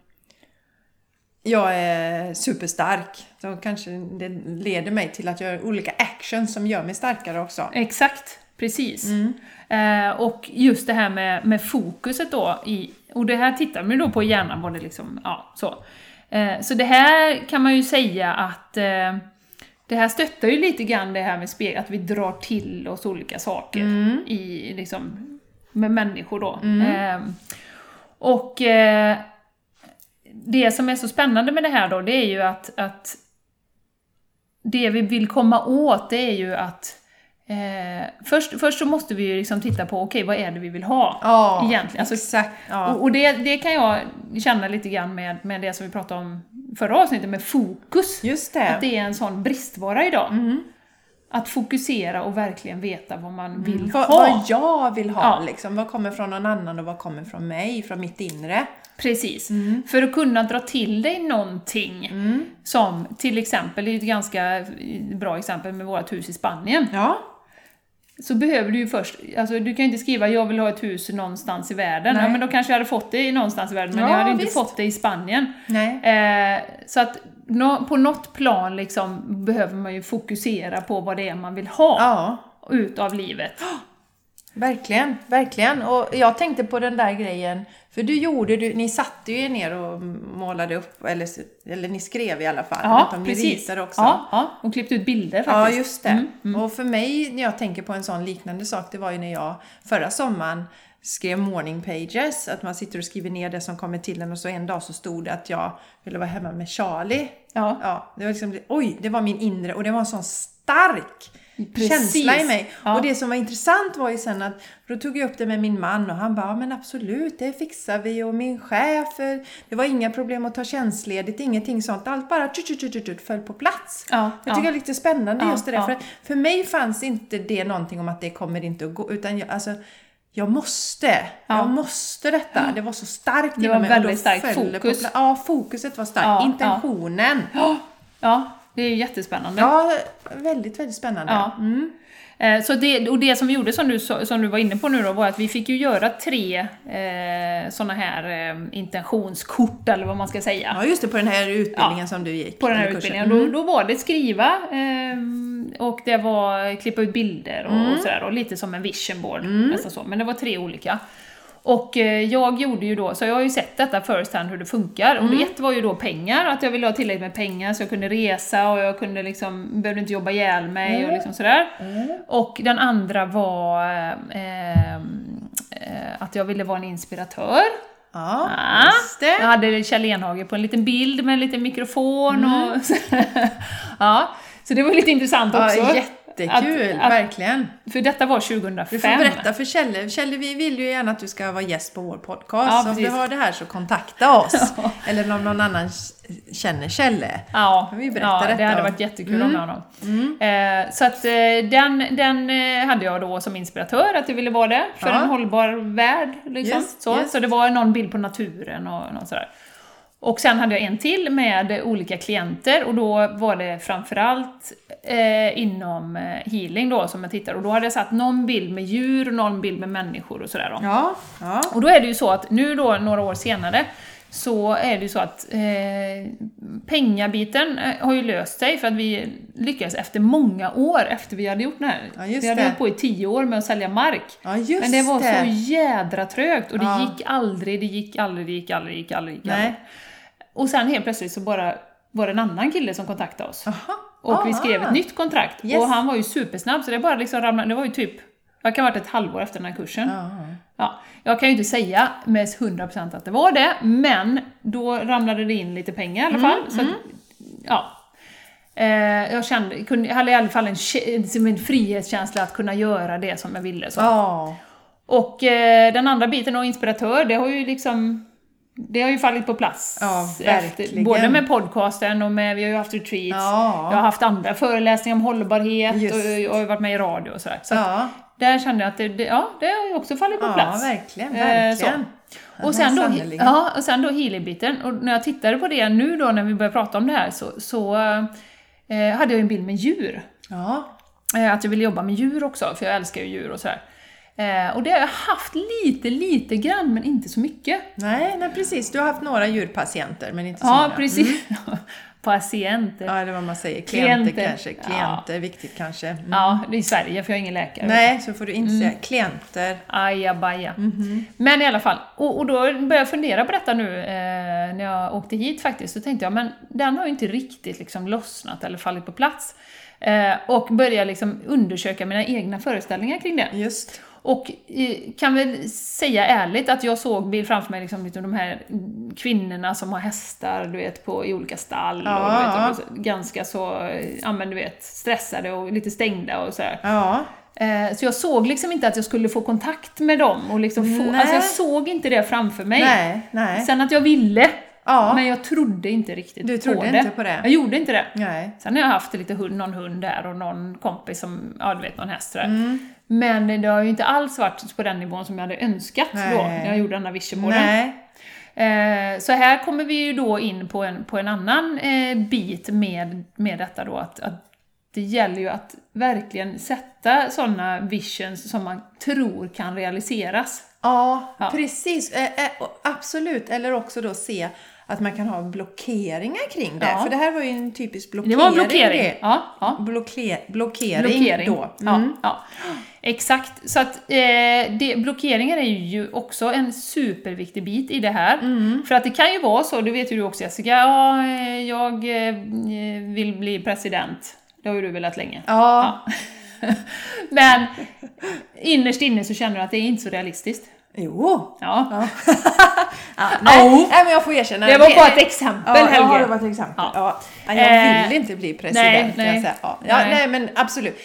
Speaker 2: Jag är superstark. Så kanske det leder mig till att göra olika actions som gör mig starkare också.
Speaker 1: Exakt, precis.
Speaker 2: Mm.
Speaker 1: Eh, och just det här med, med fokuset då, i, och det här tittar man ju då på i hjärnan, det liksom, ja, så. Eh, så det här kan man ju säga att eh, det här stöttar ju lite grann det här med spegel, att vi drar till oss olika saker
Speaker 2: Mm.
Speaker 1: i, liksom, med människor då. Eh, och eh, det som är så spännande med det här då, det är ju att, att det vi vill komma åt, det är ju att eh, först, först så måste vi ju liksom titta på, okej, vad är det vi vill ha?
Speaker 2: Ja,
Speaker 1: egentligen. Alltså,
Speaker 2: exakt. Ja.
Speaker 1: Och, och det, det kan jag känna lite grann med, med det som vi pratade om förra avsnittet, med fokus.
Speaker 2: Just
Speaker 1: Att
Speaker 2: det.
Speaker 1: det är en sån bristvara idag.
Speaker 2: Mm.
Speaker 1: Att fokusera och verkligen veta vad man vill
Speaker 2: Vad,
Speaker 1: ha.
Speaker 2: vad jag vill ha,
Speaker 1: Ja.
Speaker 2: liksom. Vad kommer från någon annan och vad kommer från mig, från mitt inre.
Speaker 1: Precis.
Speaker 2: Mm.
Speaker 1: För att kunna dra till dig någonting, som till exempel, det är ett ganska bra exempel med vårt hus i Spanien,
Speaker 2: Ja,
Speaker 1: så behöver du ju först, alltså du kan ju inte skriva 'jag vill ha ett hus någonstans i världen'
Speaker 2: Nej.
Speaker 1: ja, men då kanske jag hade fått det någonstans i världen, men
Speaker 2: Ja,
Speaker 1: jag hade inte
Speaker 2: visst.
Speaker 1: fått det i Spanien. Eh, så att nå, på något plan liksom behöver man ju fokusera på vad det är man vill ha
Speaker 2: Ja,
Speaker 1: ut av livet.
Speaker 2: Verkligen, verkligen. Och jag tänkte på den där grejen, för du gjorde, du, ni satte ju er ner och målade upp, eller, eller ni skrev i alla fall. Om ni visade också.
Speaker 1: Ja, ja, och klippt ut bilder
Speaker 2: Ja,
Speaker 1: faktiskt.
Speaker 2: just det. Och för mig, när jag tänker på en sån liknande sak, det var ju när jag förra sommaren skrev morning pages, att man sitter och skriver ner det som kommer till en och så en dag så stod det att jag ville vara hemma med Charlie.
Speaker 1: Ja.
Speaker 2: Ja, det var liksom, oj, det var min inre och det var en sån stark
Speaker 1: Precis.
Speaker 2: känsla i mig.
Speaker 1: Ja.
Speaker 2: Och det som var intressant var ju sen att, då tog jag upp det med min man och han bara, "Ja, men absolut, det fixar vi och min chef, eh, det var inga problem att ta tjänstledigt, ingenting sånt, allt bara tjut, tjut, tjut, tjut, föll på plats.
Speaker 1: Ja,
Speaker 2: Jag tycker det är lite spännande just det där, för, för mig fanns inte det någonting om att det kommer inte att gå, utan jag, alltså, jag måste,
Speaker 1: Ja.
Speaker 2: jag måste detta. Det var så starkt
Speaker 1: Det
Speaker 2: inom
Speaker 1: var
Speaker 2: mig och
Speaker 1: väldigt
Speaker 2: då
Speaker 1: starkt
Speaker 2: det
Speaker 1: fokus.
Speaker 2: Ja, fokuset var starkt. Intentionen.
Speaker 1: Ja, det är jättespännande.
Speaker 2: Ja, väldigt, väldigt spännande.
Speaker 1: Ja.
Speaker 2: Mm.
Speaker 1: Eh, Så det, och det som vi gjorde som du, som du var inne på nu då var att vi fick ju göra tre eh, sådana här eh, intentionskort eller vad man ska säga.
Speaker 2: Ja, just det, på den här utbildningen
Speaker 1: Ja,
Speaker 2: som du gick.
Speaker 1: På den här utbildningen. Då, då var det skriva eh, och det var klippa ut bilder och,
Speaker 2: Mm.
Speaker 1: och sådär. Och lite som en vision board. Nästan så. Men det var tre olika. Och eh, jag gjorde ju då, så jag har ju sett detta first hand hur det funkar. Och
Speaker 2: Mm.
Speaker 1: ett var ju då pengar, att jag ville ha tillräckligt med pengar så jag kunde resa och jag kunde liksom, behövde inte jobba ihjäl mig
Speaker 2: Mm.
Speaker 1: och liksom sådär. Och den andra var eh, eh, att jag ville vara en inspiratör.
Speaker 2: Ja, just det.
Speaker 1: Jag hade Kjell Enhage på en liten bild med en liten mikrofon
Speaker 2: Mm.
Speaker 1: och... <laughs> ja, så det var lite intressant också.
Speaker 2: Ja, jättekul,
Speaker 1: Att- att-
Speaker 2: verkligen.
Speaker 1: För detta var 2005.
Speaker 2: Du får berätta för Kjelle. Kjelle, vi vill ju gärna att du ska vara gäst på vår podcast.
Speaker 1: Ja,
Speaker 2: så om du har det här så kontakta oss. <laughs> Eller om någon annan känner Kjelle.
Speaker 1: Ja,
Speaker 2: vi berätta
Speaker 1: ja det hade varit jättekul om med honom. Eh, så att eh, den, den eh, hade jag då som inspiratör, att jag ville vara det, för
Speaker 2: Ja.
Speaker 1: en hållbar värld. Liksom.
Speaker 2: Just,
Speaker 1: så.
Speaker 2: just.
Speaker 1: så det var någon bild på naturen och något sådär. Och sen hade jag en till med olika klienter och då var det framförallt eh, inom eh, healing då som jag tittade och då hade jag satt någon bild med djur och någon bild med människor och sådär då.
Speaker 2: Ja, ja.
Speaker 1: Och då är det ju så att nu då, några år senare, så är det ju så att eh, pengabiten eh, har ju löst sig för att vi lyckades efter många år efter vi hade gjort det här.
Speaker 2: Ja, just
Speaker 1: vi hade
Speaker 2: det.
Speaker 1: hållit på i tio år med att sälja mark.
Speaker 2: ja just
Speaker 1: Men det var
Speaker 2: det.
Speaker 1: så jädra trögt och det
Speaker 2: Ja.
Speaker 1: gick aldrig, det gick aldrig, det gick aldrig, det gick aldrig, det gick
Speaker 2: Nej.
Speaker 1: Och sen helt plötsligt så bara var det en annan kille som kontaktade oss.
Speaker 2: Aha.
Speaker 1: Och vi
Speaker 2: Ah.
Speaker 1: skrev ett nytt kontrakt.
Speaker 2: Yes.
Speaker 1: Och han var ju supersnabb så det bara liksom ramlade, det var ju typ, det kan ha varit ett halvår efter den här kursen.
Speaker 2: Ja.
Speaker 1: Ja, jag kan ju inte säga med 100% att det var det, men då ramlade det in lite pengar i alla fall. så att, ja. Eh, jag kände, kunde, jag hade i alla fall en, kä- som en frihetskänsla att kunna göra det som jag ville. Så.
Speaker 2: Ja.
Speaker 1: Och eh, den andra biten och inspiratör, det har ju liksom det har ju fallit på plats.
Speaker 2: Ja,
Speaker 1: efter,
Speaker 2: verkligen.
Speaker 1: både med podcasten och med, vi har ju haft retreats,
Speaker 2: Ja.
Speaker 1: jag har haft andra föreläsningar om hållbarhet
Speaker 2: Just.
Speaker 1: och jag har ju varit med i radio och sådär. Så
Speaker 2: Ja.
Speaker 1: där kände jag att det, det, ja, det har ju också fallit på
Speaker 2: ja,
Speaker 1: plats.
Speaker 2: verkligen,
Speaker 1: Eh,
Speaker 2: verkligen.
Speaker 1: Och sen, då, ja, och sen då healing-biten, och när jag tittade på det nu då när vi började prata om det här så, så eh, hade jag ju en bild med djur.
Speaker 2: Ja.
Speaker 1: Eh, att jag ville jobba med djur också, för jag älskar ju djur och sådär. Eh, och det har jag haft lite, lite grann, men inte så mycket.
Speaker 2: Nej, nej, precis. Du har haft några djurpatienter, men inte så
Speaker 1: Ja,
Speaker 2: många.
Speaker 1: precis. <laughs> Patienter.
Speaker 2: Ja, eller vad man säger. Klienter,
Speaker 1: Klienter.
Speaker 2: kanske.
Speaker 1: Ja.
Speaker 2: Klienter, viktigt kanske. Mm.
Speaker 1: Ja, det är i Sverige, för jag är ingen läkare.
Speaker 2: Nej, så får du inte
Speaker 1: Mm.
Speaker 2: säga klienter.
Speaker 1: Ajabaja.
Speaker 2: Mhm.
Speaker 1: Men i alla fall, och, och då började jag fundera på detta nu eh, när jag åkte hit faktiskt, så tänkte jag, men den har ju inte riktigt liksom lossnat eller fallit på plats. Eh, och började liksom undersöka mina egna föreställningar kring det.
Speaker 2: Just.
Speaker 1: Och eh, kan väl säga ärligt att jag såg bild framför mig liksom, liksom de här kvinnorna som har hästar, du vet, på, i olika stall
Speaker 2: Ja,
Speaker 1: och vet, och ganska så, eh, ja men du vet, stressade och lite stängda och sådär.
Speaker 2: Ja.
Speaker 1: Eh, Så jag såg liksom inte att jag skulle få kontakt med dem och liksom få, alltså jag såg inte det framför mig.
Speaker 2: Nej, nej.
Speaker 1: Sen att jag ville,
Speaker 2: Ja.
Speaker 1: men jag trodde inte riktigt
Speaker 2: Du
Speaker 1: på
Speaker 2: trodde
Speaker 1: det.
Speaker 2: inte på det?
Speaker 1: Jag gjorde inte det.
Speaker 2: Nej.
Speaker 1: Sen har jag haft lite hund, någon hund där och någon kompis som, ja du vet, någon häst där.
Speaker 2: Mm.
Speaker 1: Men det har ju inte alls varit på den nivån som jag hade önskat då,
Speaker 2: Nej.
Speaker 1: när jag gjorde den här visionboarden.
Speaker 2: Nej.
Speaker 1: Eh, så här kommer vi ju då in på en, på en annan eh, bit med, med detta då, att, att det gäller ju att verkligen sätta sådana visions som man tror kan realiseras.
Speaker 2: Ja,
Speaker 1: Ja.
Speaker 2: precis. Eh, absolut. Eller också då se att man kan ha blockeringar kring det.
Speaker 1: Ja.
Speaker 2: För det här var ju en typisk blockering.
Speaker 1: Det var en blockering.
Speaker 2: det.
Speaker 1: Ja, ja.
Speaker 2: Blocke, blockering,
Speaker 1: Blockering.
Speaker 2: då. Mm.
Speaker 1: Ja, ja. Exakt. Så att eh, det, blockeringar är ju också en superviktig bit i det här.
Speaker 2: Mm.
Speaker 1: För att det kan ju vara så, det vet ju du också Jessica, ja, eh, jag eh, vill bli president. Det har ju du velat länge.
Speaker 2: Ja. <laughs>
Speaker 1: Men innerst inne så känner du att det är inte så realistiskt.
Speaker 2: Jo!
Speaker 1: Ja.
Speaker 2: Ja. <laughs> ja, nej,
Speaker 1: Oh.
Speaker 2: nej, men jag får erkänna.
Speaker 1: Det var bara ett exempel,
Speaker 2: Ja,
Speaker 1: Helge.
Speaker 2: ja, det var ett exempel.
Speaker 1: Ja.
Speaker 2: Ja. Ja, jag vill
Speaker 1: Eh,
Speaker 2: inte bli president,
Speaker 1: nej,
Speaker 2: kan jag
Speaker 1: nej.
Speaker 2: säga. Ja, ja,
Speaker 1: Nej.
Speaker 2: nej, men absolut.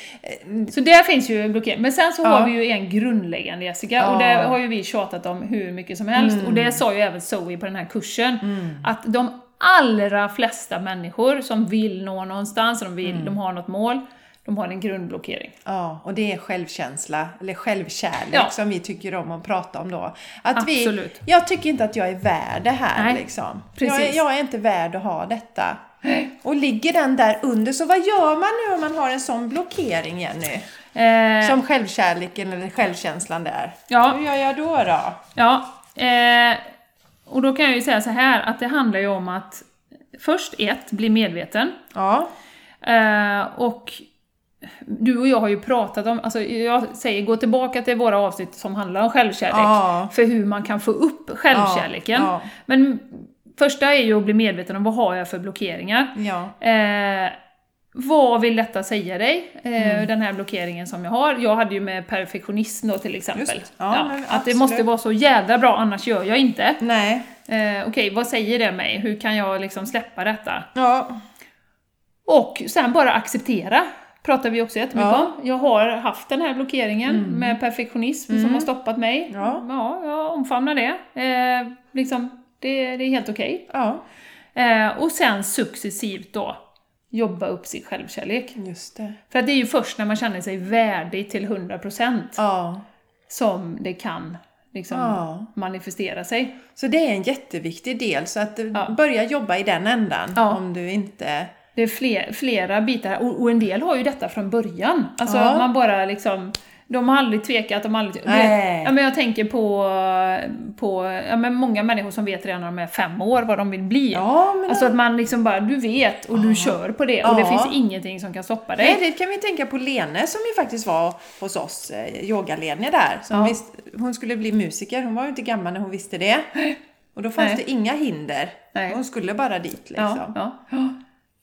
Speaker 1: Så där finns ju blockering. Men sen så har vi ju en grundläggande Jessica, och det har ju vi tjatat om hur mycket som helst. Och det sa ju även Zoe på den här kursen. Att de allra flesta människor som vill nå någonstans, de, vill, de har något mål, de har en grundblockering.
Speaker 2: Ja, och det är självkänsla, eller självkärlek
Speaker 1: Ja.
Speaker 2: som vi tycker om att prata om då. Att
Speaker 1: Absolut.
Speaker 2: Vi, jag tycker inte att jag är värd det här
Speaker 1: Nej,
Speaker 2: liksom.
Speaker 1: precis.
Speaker 2: Jag, är- jag är inte värd att ha detta. Och ligger den där under, så vad gör man nu om man har en sån blockering Jenny?
Speaker 1: Eh,
Speaker 2: Som självkärleken eller självkänslan där.
Speaker 1: Ja.
Speaker 2: Hur gör jag då då?
Speaker 1: Ja, eh, och då kan jag ju säga så här att det handlar ju om att först ett, bli medveten.
Speaker 2: Ja.
Speaker 1: Eh, och du och jag har ju pratat om, alltså jag säger gå tillbaka till våra avsnitt som handlar om självkärlek,
Speaker 2: Ja.
Speaker 1: för hur man kan få upp självkärleken.
Speaker 2: Ja,
Speaker 1: Men första är ju att bli medveten om vad har jag för blockeringar.
Speaker 2: Ja.
Speaker 1: Eh, vad vill detta säga dig, eh,
Speaker 2: Mm.
Speaker 1: den här blockeringen som jag har? Jag hade ju med perfektionism då till exempel.
Speaker 2: Just, ja, men
Speaker 1: att det måste vara så jävla bra, annars gör jag inte.
Speaker 2: Nej.
Speaker 1: Eh, Okej, vad säger det mig? Hur kan jag liksom släppa detta?
Speaker 2: Ja.
Speaker 1: Och sen bara acceptera, pratar vi också jättemycket
Speaker 2: Ja.
Speaker 1: om. Jag har haft den här blockeringen med perfektionism som har stoppat mig.
Speaker 2: Ja.
Speaker 1: ja jag omfamnar det. Eh, liksom, det, det är helt okej.
Speaker 2: Ja.
Speaker 1: Eh, och sen successivt då jobba upp sin självkärlek.
Speaker 2: Just det.
Speaker 1: För att det är ju först när man känner sig värdig till 100%
Speaker 2: Ja.
Speaker 1: som det kan liksom
Speaker 2: Ja.
Speaker 1: manifestera sig.
Speaker 2: Så det är en jätteviktig del, så att
Speaker 1: Ja.
Speaker 2: börjar jobba i den ändan
Speaker 1: Ja.
Speaker 2: om du inte...
Speaker 1: Det är fler, flera bitar, och, och en del har ju detta från början. Alltså
Speaker 2: Ja.
Speaker 1: man bara liksom, de har aldrig tvekat, de har aldrig...
Speaker 2: Nej.
Speaker 1: Ja, men jag tänker på, på ja, men många människor som vet redan när de är fem år vad de vill bli.
Speaker 2: Ja, men
Speaker 1: Alltså att man liksom bara, du vet och du kör på det och det
Speaker 2: Ja.
Speaker 1: finns ingenting som kan stoppa dig.
Speaker 2: Nej, det kan vi tänka på Lene som ju faktiskt var hos oss, eh, yoga-Lene där. Som
Speaker 1: Ja.
Speaker 2: visst, hon skulle bli musiker, hon var ju inte gammal när hon visste det. Och då fanns
Speaker 1: Nej.
Speaker 2: det inga hinder.
Speaker 1: Nej.
Speaker 2: Hon skulle bara dit liksom.
Speaker 1: ja, ja.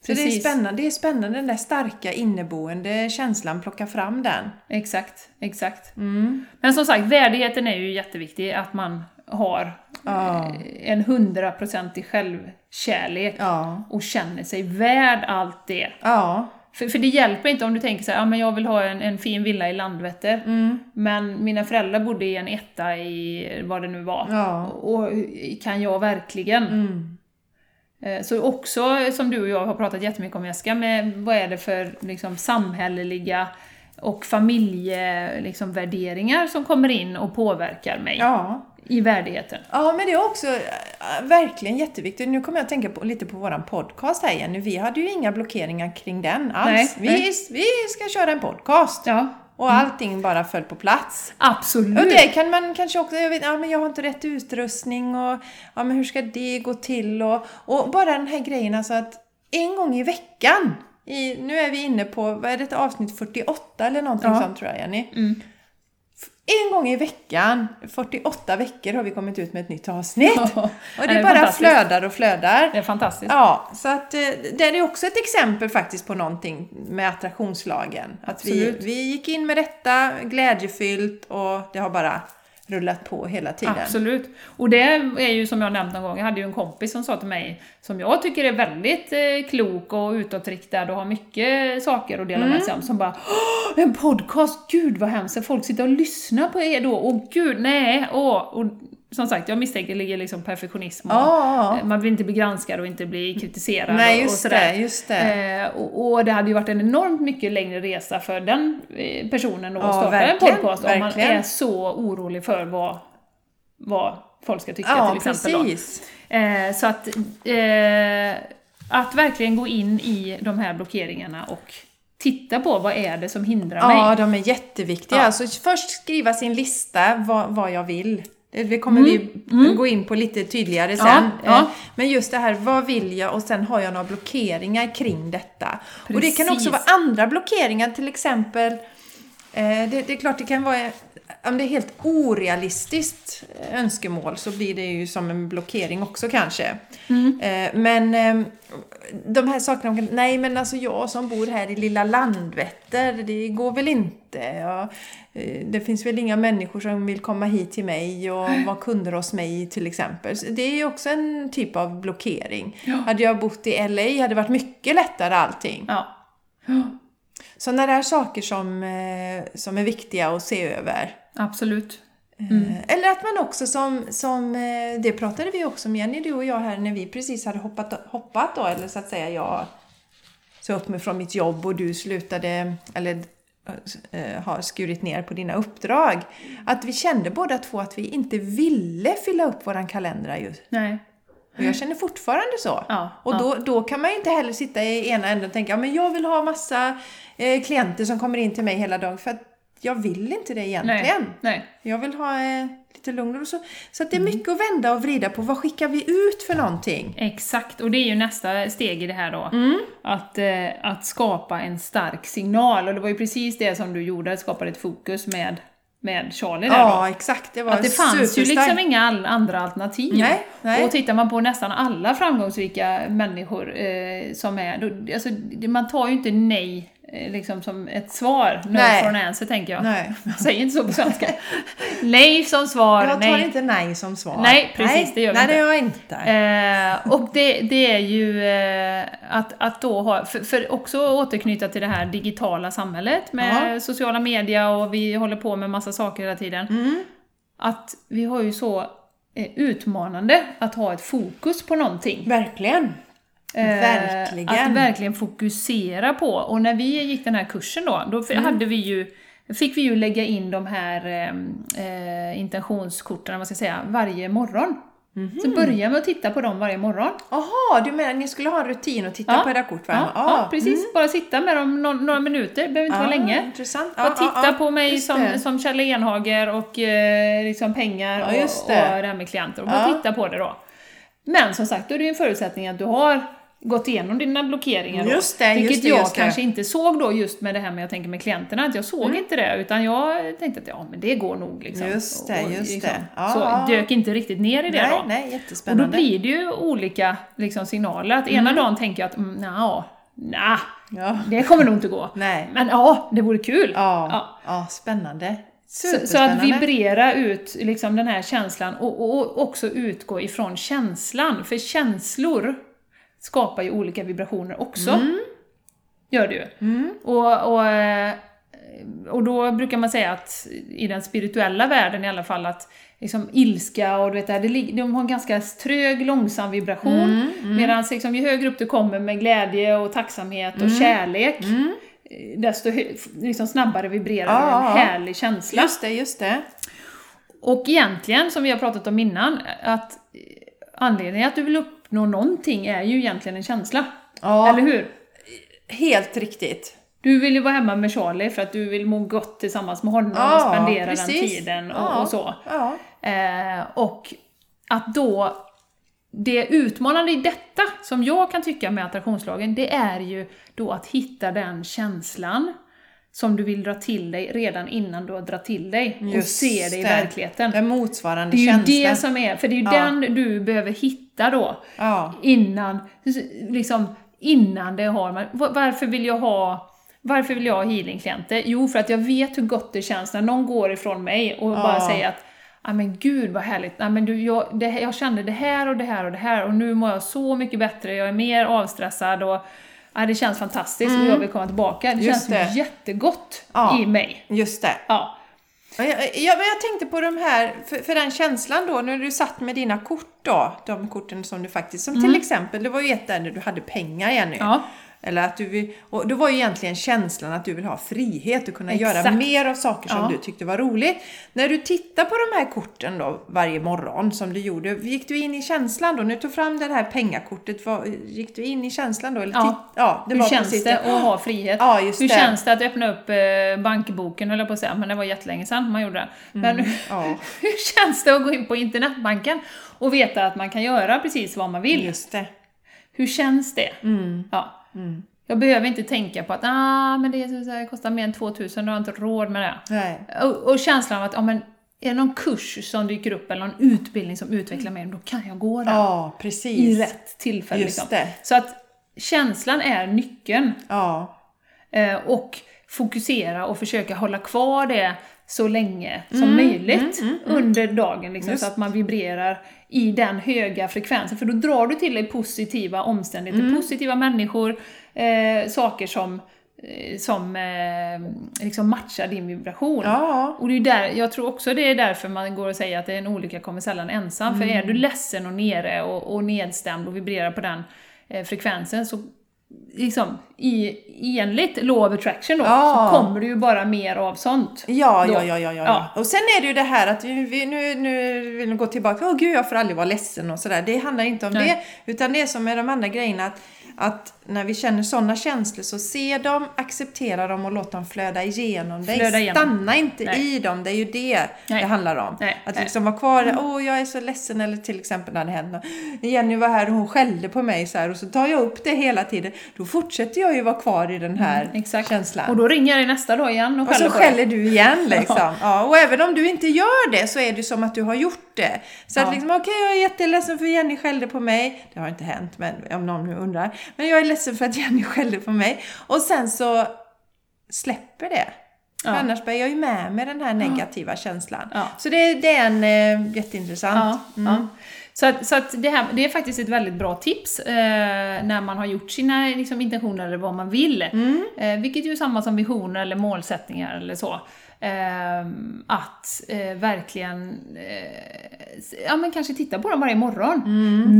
Speaker 2: Så det är, spännande, det är spännande den där starka inneboende känslan, plocka fram den.
Speaker 1: Exakt, exakt.
Speaker 2: Mm.
Speaker 1: Men som sagt, värdigheten är ju jätteviktig, att man har
Speaker 2: Ja.
Speaker 1: eh, en hundraprocentig självkärlek
Speaker 2: Ja.
Speaker 1: och känner sig värd allt det.
Speaker 2: Ja.
Speaker 1: För, för det hjälper inte om du tänker så här, ja men jag vill ha en, en fin villa i Landvetter,
Speaker 2: Mm.
Speaker 1: men mina föräldrar bodde i en etta i vad det nu var.
Speaker 2: Ja.
Speaker 1: Och kan jag verkligen?
Speaker 2: Mm.
Speaker 1: Eh, Så också, som du och jag har pratat jättemycket om Jessica, med vad är det för liksom, samhälleliga och familjevärderingar liksom, värderingar som kommer in och påverkar mig
Speaker 2: Ja.
Speaker 1: i värdigheten.
Speaker 2: Ja, men det är också äh, verkligen jätteviktigt. Nu kommer jag att tänka på, lite på våran podcast här Jenny. Vi hade ju inga blockeringar kring den alls.
Speaker 1: Nej,
Speaker 2: vi,
Speaker 1: nej.
Speaker 2: vi ska köra en podcast.
Speaker 1: Ja,
Speaker 2: Och allting bara föll på plats.
Speaker 1: absolut.
Speaker 2: Och det kan man kanske också, jag vet, ja men jag har inte rätt utrustning och ja men hur ska det gå till och, och bara den här grejen alltså att en gång i veckan, i, nu är vi inne på, vad är det, avsnitt 48 eller någonting
Speaker 1: Ja.
Speaker 2: sånt tror jag Jenny.
Speaker 1: Mm.
Speaker 2: En gång i veckan, 48 veckor har vi kommit ut med ett nytt avsnitt.
Speaker 1: Ja,
Speaker 2: och
Speaker 1: det
Speaker 2: det bara flödar och flödar.
Speaker 1: Det är fantastiskt.
Speaker 2: Ja, så att eh, det är också ett exempel faktiskt på någonting med attraktionslagen. Att vi,
Speaker 1: Absolut.
Speaker 2: vi gick in med detta glädjefyllt och det har bara rullat på hela tiden.
Speaker 1: Absolut. Och det är ju som jag nämnt någon gång, jag hade ju en kompis som sa till mig, som jag tycker är väldigt eh, klok och utåtriktad och har mycket saker att dela
Speaker 2: Mm.
Speaker 1: med sig om, som bara "Åh, En podcast, gud vad hemskt, folk sitter och lyssnar på er då, åh gud, nej, åh. Och som sagt, jag misstänker ligger liksom perfektionism och
Speaker 2: Ja,
Speaker 1: eh, man vill inte bli granskad och inte bli kritiserad
Speaker 2: nej
Speaker 1: och, och
Speaker 2: just
Speaker 1: sådär.
Speaker 2: det, just det.
Speaker 1: Eh, och, och det hade ju varit en enormt mycket längre resa för den eh, personen att
Speaker 2: Ja,
Speaker 1: starta en podcast om man är så orolig för vad, vad folk ska tycka
Speaker 2: Ja,
Speaker 1: till exempel.
Speaker 2: precis.
Speaker 1: Eh, så att, eh, att verkligen gå in i de här blockeringarna och titta på vad är det som hindrar
Speaker 2: Ja,
Speaker 1: mig.
Speaker 2: de är jätteviktiga.
Speaker 1: Ja.
Speaker 2: Alltså först skriva sin lista, vad, vad jag vill. Det kommer vi gå in på lite tydligare sen.
Speaker 1: Mm. Ja, ja.
Speaker 2: Eh, Men just det här, vad vill jag? Och sen har jag några blockeringar kring detta. Och det kan också
Speaker 1: Precis.
Speaker 2: vara andra blockeringar, till exempel Eh, det, det är klart det kan vara, om det är helt orealistiskt önskemål så blir det ju som en blockering också kanske. Eh, Men de här sakerna, nej men alltså jag som bor här i lilla Landvetter, det går väl inte. Ja, eh, det finns väl inga människor som vill komma hit till mig och vara kunder hos mig till exempel. Så det är ju också en typ av blockering. Hade jag bott i LA hade det varit mycket lättare allting.
Speaker 1: Ja.
Speaker 2: Sådana där saker som, eh, som är viktiga att se över.
Speaker 1: Absolut.
Speaker 2: Eh, Eller att man också som, som, det pratade vi också om Jenny, du och jag här när vi precis hade hoppat, hoppat då, eller så att säga jag sa upp mig från mitt jobb och du slutade, eller har skurit ner på dina uppdrag. Att vi kände båda två att vi inte ville fylla upp våran kalendrar just.
Speaker 1: Nej.
Speaker 2: Och jag känner fortfarande så.
Speaker 1: Ja,
Speaker 2: och
Speaker 1: ja.
Speaker 2: då, då kan man ju inte heller sitta i ena änden och tänka, men jag vill ha massa eh, klienter som kommer in till mig hela dagen. För att jag vill inte det egentligen.
Speaker 1: Nej. Nej.
Speaker 2: Jag vill ha eh, lite lugn och så. Så att det är mycket att vända och vrida på. Vad skickar vi ut för någonting?
Speaker 1: Exakt, och det är ju nästa steg i det här då.
Speaker 2: Mm.
Speaker 1: Att, eh, att skapa en stark signal. Och det var ju precis det som du gjorde, att skapa ett fokus med, med Charlie där
Speaker 2: Ja,
Speaker 1: då.
Speaker 2: exakt. Det var
Speaker 1: Att det fanns ju liksom inga all, andra alternativ.
Speaker 2: Nej, nej.
Speaker 1: Och tittar man på nästan alla framgångsrika människor eh, som är, då, alltså, man tar ju inte nej liksom som ett svar, no
Speaker 2: Nej.
Speaker 1: for an answer tänker jag.
Speaker 2: Nej. <laughs>
Speaker 1: Säger inte så på svenska. nej som svar,
Speaker 2: Jag tar
Speaker 1: nej.
Speaker 2: inte nej som svar.
Speaker 1: Nej, precis, det gör vi
Speaker 2: nej,
Speaker 1: inte.
Speaker 2: det gör jag inte.
Speaker 1: Eh, och det, det är ju eh, att, att då ha, för, för också återknyta till det här digitala samhället med
Speaker 2: Ja.
Speaker 1: sociala media och vi håller på med massa saker hela tiden.
Speaker 2: Mm.
Speaker 1: Att vi har ju så eh, utmanande att ha ett fokus på någonting.
Speaker 2: Verkligen.
Speaker 1: Eh,
Speaker 2: Verkligen.
Speaker 1: Att verkligen fokusera på. Och när vi gick den här kursen då, då
Speaker 2: Mm.
Speaker 1: hade vi ju, fick vi ju lägga in de här eh, eh, intentionskorten, vad ska jag säga, varje morgon.
Speaker 2: Mhm.
Speaker 1: Så börja med att titta på dem varje morgon.
Speaker 2: Jaha, du menar ni skulle ha en rutin och titta
Speaker 1: Ja.
Speaker 2: på era kort varje
Speaker 1: Ja,
Speaker 2: morgon?
Speaker 1: ja,
Speaker 2: Ah,
Speaker 1: precis. Bara sitta med dem några, några minuter, behöver inte
Speaker 2: ah,
Speaker 1: vara länge.
Speaker 2: Intressant.
Speaker 1: Bara titta på mig som,
Speaker 2: det.
Speaker 1: som Kjell Enhager och eh, liksom pengar
Speaker 2: Ja, just
Speaker 1: och,
Speaker 2: det.
Speaker 1: och det här med klienter. Och bara
Speaker 2: Ja.
Speaker 1: titta på det då. Men som sagt, då är det ju en förutsättning att du har gått igenom dina blockeringar då.
Speaker 2: Just det,
Speaker 1: Vilket
Speaker 2: just det,
Speaker 1: jag
Speaker 2: just det.
Speaker 1: kanske inte såg då just med det här med jag tänker med klienterna, att jag såg
Speaker 2: Mm.
Speaker 1: inte det utan jag tänkte att ja men det går nog liksom.
Speaker 2: Just det,
Speaker 1: Och- och
Speaker 2: just
Speaker 1: liksom,
Speaker 2: det. Ja,
Speaker 1: så
Speaker 2: ja.
Speaker 1: dök inte riktigt ner i det
Speaker 2: nej,
Speaker 1: då.
Speaker 2: nej,
Speaker 1: Och
Speaker 2: jättespännande.
Speaker 1: då blir det ju olika liksom, signaler. Att ena dagen tänker jag att mm, nja,
Speaker 2: Ja.
Speaker 1: det kommer nog inte gå.
Speaker 2: Nej.
Speaker 1: Men ja, det vore kul.
Speaker 2: Ja,
Speaker 1: Ja.
Speaker 2: ja. spännande.
Speaker 1: Så, så att vibrera ut liksom, den här känslan och, och, och också utgå ifrån känslan. För känslor skapar ju olika vibrationer också.
Speaker 2: Mm.
Speaker 1: Gör det ju. Och, och, eh, och då brukar man säga att i den spirituella världen i alla fall att liksom ilska och du vet, det de har en ganska trög, långsam vibration.
Speaker 2: Mm,
Speaker 1: Medan liksom, ju högre upp du kommer med glädje och tacksamhet och
Speaker 2: Mm.
Speaker 1: kärlek, eh, desto liksom snabbare vibrerar
Speaker 2: Ja,
Speaker 1: en
Speaker 2: ja, ja.
Speaker 1: härlig känsla.
Speaker 2: Just det, just det.
Speaker 1: Och egentligen, som vi har pratat om innan, att eh, anledningen att du vill uppnå någonting är ju egentligen en känsla.
Speaker 2: Ja.
Speaker 1: Eller hur?
Speaker 2: Helt riktigt.
Speaker 1: Du vill ju vara hemma med Charlie för att du vill må gott tillsammans med honom
Speaker 2: Ja,
Speaker 1: och spendera den
Speaker 2: precis.
Speaker 1: tiden och,
Speaker 2: Ja.
Speaker 1: och så.
Speaker 2: Ja.
Speaker 1: Eh, och att då, det utmanande i detta, som jag kan tycka med attraktionslagen, det är ju då att hitta den känslan som du vill dra till dig redan innan du har dragit till dig och
Speaker 2: Just
Speaker 1: ser det i
Speaker 2: det.
Speaker 1: verkligen.
Speaker 2: Den motsvarande
Speaker 1: Det är ju
Speaker 2: känslan.
Speaker 1: det som är, för det är ju
Speaker 2: Ja.
Speaker 1: den du behöver hitta då.
Speaker 2: Ja.
Speaker 1: Innan, liksom, innan det har man, va- varför vill jag ha varför vill jag ha healingklienter? Jo, för att jag vet hur gott det känns när någon går ifrån mig och bara säger att Ja men gud vad härligt, ja, men du, jag, det, jag kände det här och det här och det här och nu mår jag så mycket bättre, jag är mer avstressad och ja, det känns fantastiskt och jag vill komma tillbaka. Det
Speaker 2: Just
Speaker 1: känns
Speaker 2: det.
Speaker 1: jättegott
Speaker 2: Ja.
Speaker 1: i mig.
Speaker 2: Just det.
Speaker 1: Ja.
Speaker 2: Ja, jag, jag, men jag tänkte på de här, för, för den känslan då, när du satt med dina kort då, de korten som du faktiskt, som till exempel, det var ju ett där när du hade pengar Jenny.
Speaker 1: Mm. Ja.
Speaker 2: Eller att du vill, och då var ju egentligen känslan att du vill ha frihet och kunna göra
Speaker 1: Exakt.
Speaker 2: mer av saker som
Speaker 1: Ja.
Speaker 2: du tyckte var roligt. När du tittar på de här korten då varje morgon som du gjorde, gick du in i känslan då? När du tog fram det här pengakortet, var, gick du in i känslan då? Eller
Speaker 1: Ja.
Speaker 2: ja det
Speaker 1: Hur
Speaker 2: var
Speaker 1: känns
Speaker 2: precis
Speaker 1: det att ha frihet?
Speaker 2: Ja, just
Speaker 1: Hur
Speaker 2: det.
Speaker 1: känns det att öppna upp eh, bankboken, höll jag på att säga, men det var jättelänge sedan man gjorde det. Men
Speaker 2: Mm, ja. <laughs>
Speaker 1: hur känns det att gå in på internetbanken och veta att man kan göra precis vad man vill?
Speaker 2: Just det.
Speaker 1: Hur känns det?
Speaker 2: Mm.
Speaker 1: Ja. Jag behöver inte tänka på att ah, men det, är så- kostar mer än 2000, då har jag inte råd med det.
Speaker 2: Nej.
Speaker 1: Och, och känslan av att, ja men, är det någon kurs som dyker upp eller någon utbildning som utvecklar mig, då kan jag gå där.
Speaker 2: Ja,
Speaker 1: I
Speaker 2: precis.
Speaker 1: rätt tillfälle.
Speaker 2: Just
Speaker 1: liksom.
Speaker 2: det.
Speaker 1: Så att känslan är nyckeln.
Speaker 2: Ja.
Speaker 1: Eh, och fokusera och försöka hålla kvar det så länge som
Speaker 2: Mm,
Speaker 1: möjligt under dagen. Liksom, så att man vibrerar i den höga frekvensen. För då drar du till dig positiva omständigheter,
Speaker 2: Mm.
Speaker 1: positiva människor, eh, saker som, eh, som eh, liksom matchar din vibration.
Speaker 2: Ja.
Speaker 1: Och det är där, jag tror också det är därför man går och säger att det är en olycka kommer sällan ensam. För
Speaker 2: Mm.
Speaker 1: är du ledsen och nere och, och nedstämd och vibrerar på den eh, frekvensen så liksom, i, enligt law of attraction då,
Speaker 2: Ja.
Speaker 1: så kommer det ju bara mer av sånt.
Speaker 2: Ja, ja, ja, ja, ja,
Speaker 1: Ja.
Speaker 2: Och sen är det ju det här att vi, vi, nu, nu vill vi gå tillbaka. Åh gud, jag får aldrig vara ledsen och sådär. Det handlar inte om
Speaker 1: Nej.
Speaker 2: det. Utan det är som med de andra grejerna. Att, att när vi känner sådana känslor så se dem, acceptera dem och låt dem flöda igenom dig.
Speaker 1: Flöda igenom.
Speaker 2: Stanna inte
Speaker 1: Nej.
Speaker 2: i dem. Det är ju det
Speaker 1: Nej.
Speaker 2: det handlar om.
Speaker 1: Nej,
Speaker 2: Att liksom vara kvar där. Åh, jag är så ledsen. Eller till exempel när det händer. Jenny var här och hon skällde på mig så här. Och så tar jag upp det hela tiden. Då fortsätter jag ju vara kvar i den här
Speaker 1: Mm,
Speaker 2: känslan.
Speaker 1: Och då ringer jag dig nästa dag igen och
Speaker 2: Och
Speaker 1: skäller
Speaker 2: så
Speaker 1: på dig.
Speaker 2: skäller du igen liksom. Ja. och även om du inte gör det så är det som att du har gjort det. Så
Speaker 1: Ja.
Speaker 2: att liksom, okej jag är jätteledsen för Jenny skällde på mig. Det har inte hänt, men om någon nu undrar. Men jag är ledsen för att Jenny skällde på mig. Och sen så släpper det.
Speaker 1: Ja.
Speaker 2: annars bär jag ju med mig den här negativa känslan.
Speaker 1: Ja.
Speaker 2: Så det, det är en eh, jätteintressant.
Speaker 1: Ja, ja. Så, att, så att det, här, det är faktiskt ett väldigt bra tips eh, när man har gjort sina liksom, intentioner eller vad man vill. Eh, vilket ju är samma som visioner eller målsättningar eller så. Eh, att eh, verkligen eh, ja, men kanske titta på dem varje morgon.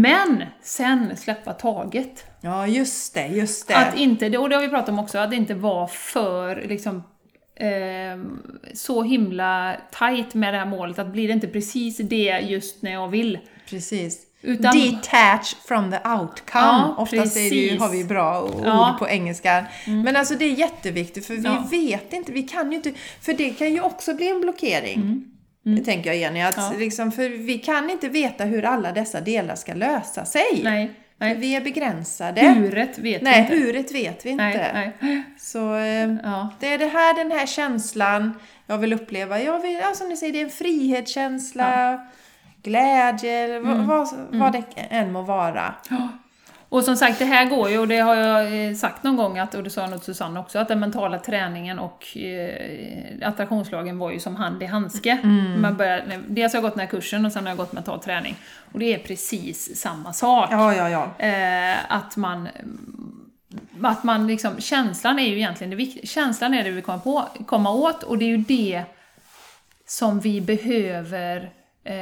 Speaker 1: Men sen släppa taget.
Speaker 2: Ja, just det, just det.
Speaker 1: Att inte, och det har vi pratat om också, att inte vara för liksom, eh, så himla tight med det här målet, att blir det inte precis det just när jag vill.
Speaker 2: Precis.
Speaker 1: Utan-
Speaker 2: Detach from the outcome.
Speaker 1: Ja,
Speaker 2: Oftast ju, har vi bra ord
Speaker 1: Ja.
Speaker 2: på engelska. Men alltså det är jätteviktigt för vi
Speaker 1: Ja.
Speaker 2: vet inte, vi kan ju inte, för det kan ju också bli en blockering. Det tänker jag Jenny, att
Speaker 1: Ja.
Speaker 2: liksom, för vi kan inte veta hur alla dessa delar ska lösa sig.
Speaker 1: Nej, nej.
Speaker 2: vi är begränsade.
Speaker 1: Huret vet
Speaker 2: Nej,
Speaker 1: vi inte.
Speaker 2: huret vet vi inte.
Speaker 1: Nej, nej.
Speaker 2: Så eh,
Speaker 1: Ja.
Speaker 2: det är det här, den här känslan jag vill uppleva. Jag vill, ja, som ni säger, det är en frihetskänsla, glädje, eller vad, vad, vad det än må vara.
Speaker 1: Och som sagt, det här går ju, och det har jag eh, sagt någon gång, att, och det sa jag nog till Susanne också, att den mentala träningen och eh, attraktionslagen var ju som hand i handske. Man börjar, dels har jag gått den här kursen och sen har jag gått mental träning. Och det är precis samma sak.
Speaker 2: Ja, ja, ja.
Speaker 1: Eh, att man att man liksom, känslan är ju egentligen det viktiga. Känslan är det vi kommer på, komma åt och det är ju det som vi behöver eh,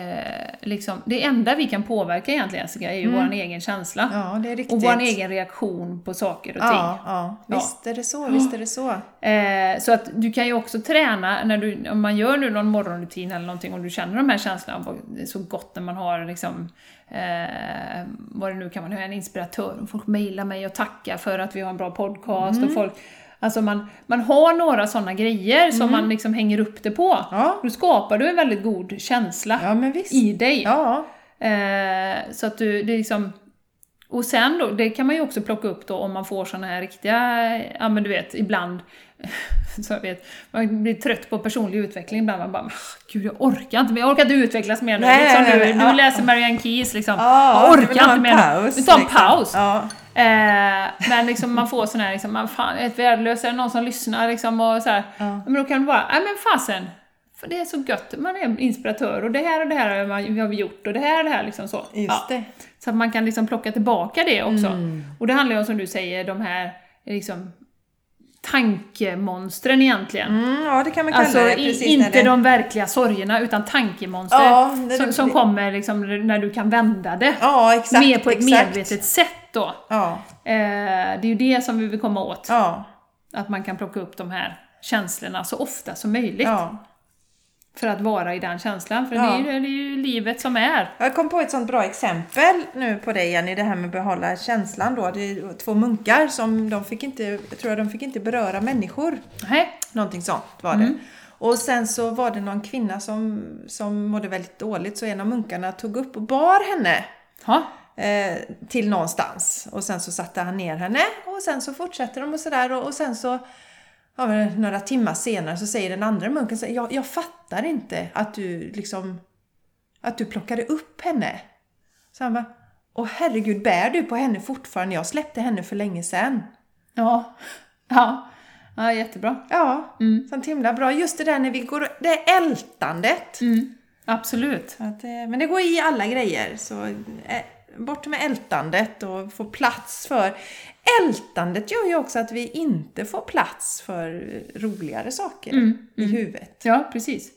Speaker 1: liksom, det enda vi kan påverka egentligen Jessica, är ju vår egen känsla.
Speaker 2: Ja,
Speaker 1: och vår egen reaktion på saker och ting.
Speaker 2: Ja, ja. Visst är det så, visst är det så.
Speaker 1: Eh, så att du kan ju också träna, när du, om man gör nu någon morgonrutin eller någonting och du känner de här känslorna, det är så gott när man har liksom, eh, vad det nu kan man ha, en inspiratör, och folk mejlar mig och tackar för att vi har en bra podcast och folk, alltså man, man har några sådana grejer som man liksom hänger upp det på.
Speaker 2: Ja.
Speaker 1: Då skapar du en väldigt god känsla
Speaker 2: Ja,
Speaker 1: i dig.
Speaker 2: Ja,
Speaker 1: Eh, så att du, det är liksom... Och sen då, det kan man ju också plocka upp då om man får såna här riktiga, ja men du vet, ibland, <laughs> så jag vet, man blir trött på personlig utveckling ibland, man bara "Ah, Gud jag orkar inte, men jag orkar inte utvecklas mer nu.
Speaker 2: Nej,
Speaker 1: liksom,
Speaker 2: nej,
Speaker 1: du,
Speaker 2: nej, ja.
Speaker 1: läser Marianne Keyes liksom,
Speaker 2: ja
Speaker 1: jag orkar inte mer nu. Vi tar en
Speaker 2: liksom.
Speaker 1: paus.
Speaker 2: Ja.
Speaker 1: Eh, men liksom man får sån här, liksom, man, fan, ett värdelöst, är det någon som lyssnar liksom och så här,
Speaker 2: Ja.
Speaker 1: men då kan du bara, nej men fasen, för det är så gött, man är inspiratör och det här och det här har vi gjort och det här och det här liksom så. Ja. Så att man kan liksom plocka tillbaka det också.
Speaker 2: Mm.
Speaker 1: Och det handlar ju om, som du säger, de här liksom, tankemonstren egentligen.
Speaker 2: Mm, ja, det kan man kalla
Speaker 1: Alltså
Speaker 2: det. Precis
Speaker 1: inte
Speaker 2: det...
Speaker 1: de verkliga sorgerna, utan tankemonster
Speaker 2: Ja,
Speaker 1: som,
Speaker 2: det
Speaker 1: som kommer liksom när du kan vända det.
Speaker 2: Ja, exakt.
Speaker 1: mer på ett
Speaker 2: exakt.
Speaker 1: medvetet sätt då.
Speaker 2: Ja,
Speaker 1: Eh, det är ju det som vi vill komma åt. Att man kan plocka upp de här känslorna så ofta som möjligt.
Speaker 2: ja.
Speaker 1: För att vara i den känslan. För
Speaker 2: Ja.
Speaker 1: det, är ju, det är ju livet som är.
Speaker 2: Jag kom på ett sånt bra exempel nu på dig Jenny, det här med att behålla känslan då. Det är två munkar som de fick inte, jag tror de fick inte beröra människor.
Speaker 1: Nej.
Speaker 2: Någonting sånt var det. Och sen så var det någon kvinna som, som mådde väldigt dåligt så en av munkarna tog upp och bar henne.
Speaker 1: Ja.
Speaker 2: eh, till någonstans. Och sen så satte han ner henne och sen så fortsätter de och sådär och, och sen så ja, några timmar senare så säger den andra munken så jag, jag fattar inte att du liksom att du plockade upp henne. Så han bara, åh herregud, bär du på henne fortfarande? Jag släppte henne för länge sedan.
Speaker 1: Ja. Ja. Ja, jättebra.
Speaker 2: Ja,
Speaker 1: Mm.
Speaker 2: sånt himla bra. Just det där när vi går, det är ältandet.
Speaker 1: Mm. Absolut.
Speaker 2: Att, eh, men det går i alla grejer. Så eh, bort med ältandet och få plats för... Ältandet gör ju också att vi inte får plats för roligare saker
Speaker 1: Mm,
Speaker 2: i huvudet.
Speaker 1: Ja, precis.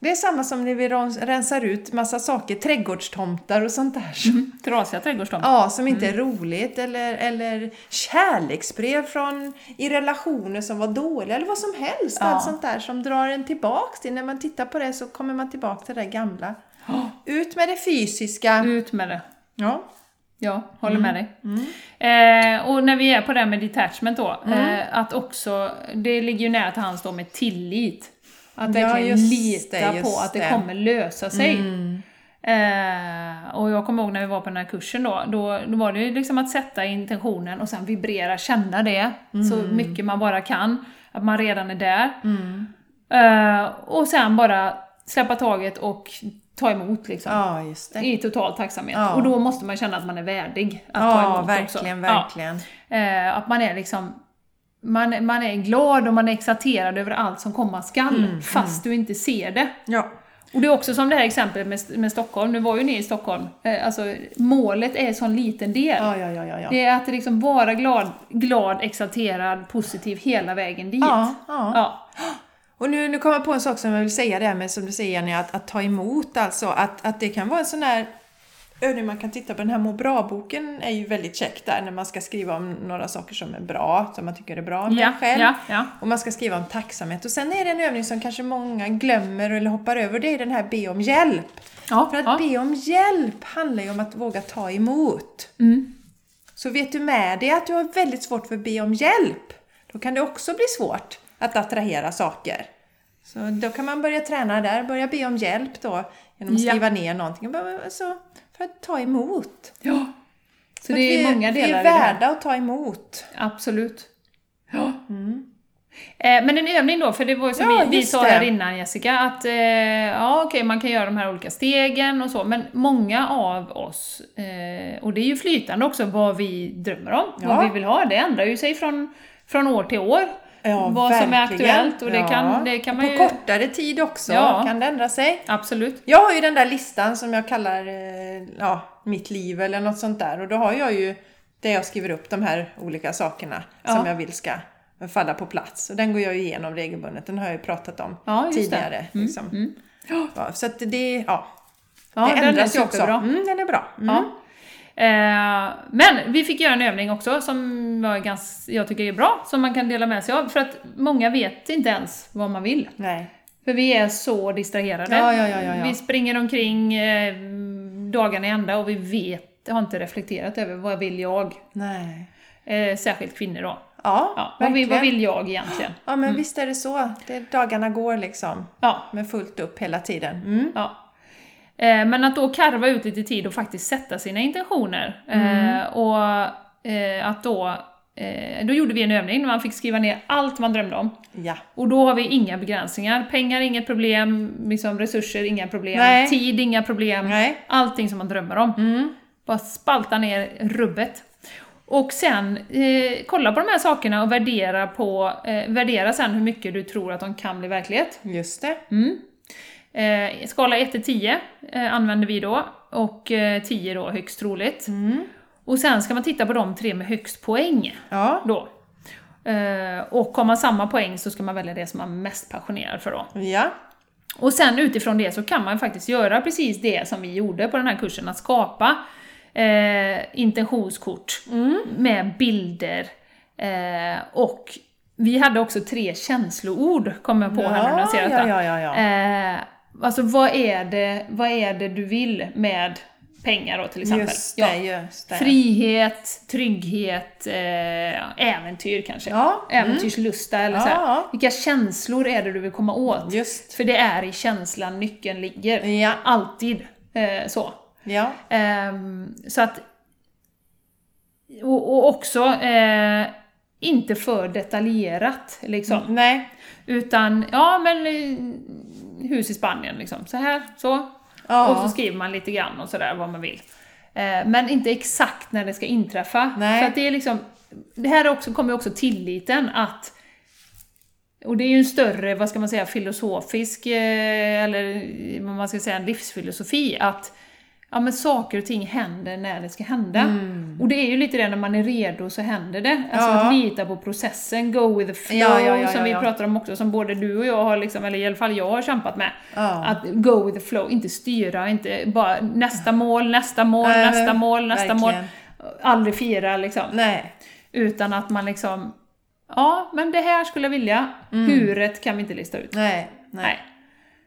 Speaker 2: Det är samma som när vi rensar ut massa saker, trädgårdstomtar och sånt där. som-
Speaker 1: Trasiga trädgårdstomtar.
Speaker 2: Ja, som inte är roligt. Eller, eller kärleksbrev från, i relationer som var dåliga. Eller vad som helst.
Speaker 1: Ja.
Speaker 2: Allt sånt där som drar en tillbaks till. När man tittar på det så kommer man tillbaka till det gamla.
Speaker 1: Ja.
Speaker 2: Ut med det fysiska.
Speaker 1: Ut med det.
Speaker 2: Ja.
Speaker 1: Ja, håller med dig. Eh, och när vi är på det här med detachment då, eh, att också, det ligger ju nära till hands då med tillit. Att
Speaker 2: Ja,
Speaker 1: verkligen
Speaker 2: just
Speaker 1: lita
Speaker 2: det,
Speaker 1: på att det,
Speaker 2: det.
Speaker 1: kommer lösa sig.
Speaker 2: Mm.
Speaker 1: Eh, och jag kommer ihåg när vi var på den här kursen då, då, då var det ju liksom att sätta intentionen och sen vibrera, känna det så mycket man bara kan. Att man redan är där. Eh, och sen bara släppa taget och ta emot liksom.
Speaker 2: Ja, just det.
Speaker 1: I total tacksamhet.
Speaker 2: Ja.
Speaker 1: Och då måste man känna att man är värdig att ta
Speaker 2: Ja,
Speaker 1: emot
Speaker 2: verkligen,
Speaker 1: också.
Speaker 2: verkligen.
Speaker 1: Ja. Eh, att man är liksom man, man är glad och man är exalterad över allt som komma skall,
Speaker 2: Mm,
Speaker 1: fast du inte ser det.
Speaker 2: Ja.
Speaker 1: Och det är också som det här exemplet med, med Stockholm, nu var ju ni i Stockholm, eh, alltså målet är en sån liten del.
Speaker 2: Ja, ja, ja. ja.
Speaker 1: Det är att liksom vara glad, glad, exalterad, positiv hela vägen dit.
Speaker 2: Ja, ja.
Speaker 1: Ja.
Speaker 2: Och nu, nu kommer jag på en sak som jag vill säga det här med, som du säger Jenny, att, att ta emot alltså. Att, att det kan vara en sån här övning man kan titta på. Den här må bra-boken är ju väldigt käck där när man ska skriva om några saker som är bra, som man tycker är bra med
Speaker 1: Ja,
Speaker 2: själv.
Speaker 1: ja, ja.
Speaker 2: Och man ska skriva om tacksamhet. Och sen är det en övning som kanske många glömmer eller hoppar över. Det är den här be om hjälp.
Speaker 1: ja,
Speaker 2: För att
Speaker 1: ja.
Speaker 2: be om hjälp handlar ju om att våga ta emot.
Speaker 1: Mm.
Speaker 2: Så vet du med dig att du har väldigt svårt för att be om hjälp, då kan det också bli svårt att attrahera saker. Så då kan man börja träna där, börja be om hjälp då genom att
Speaker 1: Ja.
Speaker 2: skriva ner någonting. Alltså, för att ta emot.
Speaker 1: ja. Så
Speaker 2: För
Speaker 1: det är
Speaker 2: vi,
Speaker 1: många
Speaker 2: vi
Speaker 1: delar
Speaker 2: är
Speaker 1: i det här.
Speaker 2: värda att ta emot.
Speaker 1: Absolut. Ja. Eh, men en övning då, för det var ju som
Speaker 2: Ja,
Speaker 1: vi, vi sa
Speaker 2: det.
Speaker 1: här innan Jessica, att eh, ja okej man kan göra de här olika stegen och så, men många av oss, eh, och det är ju flytande också vad vi drömmer om,
Speaker 2: Ja.
Speaker 1: vad vi vill ha, det ändrar ju sig från, från år till år.
Speaker 2: Ja,
Speaker 1: vad som är
Speaker 2: verkligen.
Speaker 1: aktuellt och det kan,
Speaker 2: Ja.
Speaker 1: det kan
Speaker 2: På
Speaker 1: man ju...
Speaker 2: kortare tid också
Speaker 1: Ja.
Speaker 2: kan det ändra sig.
Speaker 1: Absolut.
Speaker 2: Jag har ju den där listan som jag kallar eh, ja, mitt liv eller något sånt där och då har jag ju där jag skriver upp de här olika sakerna som jag vill ska falla på plats. Och den går jag ju igenom regelbundet, den har jag ju pratat om tidigare. Liksom.
Speaker 1: mm.
Speaker 2: Så att det, ja, det ändras ju också. Mm, den är bra. Mm.
Speaker 1: Eh, men vi fick göra en övning också som var ganska, jag tycker är bra, som man kan dela med sig av. För att många vet inte ens vad man vill.
Speaker 2: Nej.
Speaker 1: För vi är så distraherade.
Speaker 2: Ja, ja, ja.
Speaker 1: Vi springer omkring eh, dagarna i ända och vi vet, har inte reflekterat över vad vill jag?
Speaker 2: Nej.
Speaker 1: Eh, särskilt kvinnor då.
Speaker 2: Ja,
Speaker 1: Ja, vad, vill, vad vill jag egentligen?
Speaker 2: Ja, men visst är det så. Det, dagarna går liksom
Speaker 1: Ja,
Speaker 2: med fullt upp hela tiden. Mm.
Speaker 1: Ja. Eh, Men att då karva ut lite tid och faktiskt sätta sina intentioner. Eh, och eh, att då, då gjorde vi en övning där man fick skriva ner allt man drömde om.
Speaker 2: Ja.
Speaker 1: Och då har vi inga begränsningar. Pengar, inget problem. Liksom resurser, inga problem.
Speaker 2: Nej.
Speaker 1: Tid, inga problem.
Speaker 2: Nej.
Speaker 1: Allting som man drömmer om.
Speaker 2: Mm.
Speaker 1: Bara spalta ner rubbet. Och sen eh, kolla på de här sakerna och värdera, på, eh, värdera sen hur mycket du tror att de kan bli verklighet.
Speaker 2: Just det.
Speaker 1: Mm. Eh, skala 1 till 10 eh, använder vi då, och eh, 10 då högst troligt.
Speaker 2: Mm.
Speaker 1: Och sen ska man titta på de tre med högst poäng
Speaker 2: Ja.
Speaker 1: då. Eh, och har man samma poäng så ska man välja det som man är mest passionerad för då.
Speaker 2: Ja.
Speaker 1: Och sen utifrån det så kan man faktiskt göra precis det som vi gjorde på den här kursen, att skapa eh, intentionskort med bilder. Eh, och vi hade också tre känsloord, kom jag på här nu när jag ser
Speaker 2: ja,
Speaker 1: detta.
Speaker 2: ja, ja, ja.
Speaker 1: Eh, alltså vad är, det, vad är det du vill med pengar då till exempel?
Speaker 2: Just det, just det.
Speaker 1: Frihet, trygghet, eh, äventyr kanske.
Speaker 2: Ja, mm.
Speaker 1: Äventyrslusta eller
Speaker 2: Ja,
Speaker 1: så här.
Speaker 2: ja.
Speaker 1: Vilka känslor är det du vill komma åt?
Speaker 2: Just.
Speaker 1: För det är i känslan nyckeln ligger.
Speaker 2: Ja.
Speaker 1: Alltid eh, så.
Speaker 2: Ja.
Speaker 1: Ehm, så att... Och, och också eh, inte för detaljerat liksom.
Speaker 2: Nej.
Speaker 1: Utan, ja men eh, hus i Spanien liksom. Så här, så.
Speaker 2: Ja.
Speaker 1: Och så skriver man lite grann och sådär vad man vill. Eh, men inte exakt när det ska inträffa.
Speaker 2: Nej.
Speaker 1: För att det är liksom, det här är också, kommer också tilliten att och det är ju en större, vad ska man säga, filosofisk, eh, eller vad man ska säga, en livsfilosofi, att ja, men saker och ting händer när det ska hända. Och det är ju lite det, när man är redo så händer det. Alltså
Speaker 2: Mm. Ja.
Speaker 1: att lita på processen, go with the flow,
Speaker 2: Ja, ja,
Speaker 1: som vi pratar om också, som både du och jag har, liksom, eller i alla fall jag har kämpat med. Att go with the flow, inte styra, inte bara nästa mål, nästa mål,
Speaker 2: Nej,
Speaker 1: nästa mål, nästa mål.
Speaker 2: verkligen.
Speaker 1: Aldrig fira liksom.
Speaker 2: Nej.
Speaker 1: Utan att man liksom, ja men det här skulle jag vilja,
Speaker 2: Mm.
Speaker 1: huret kan vi inte lista ut.
Speaker 2: Nej. Nej.
Speaker 1: Nej.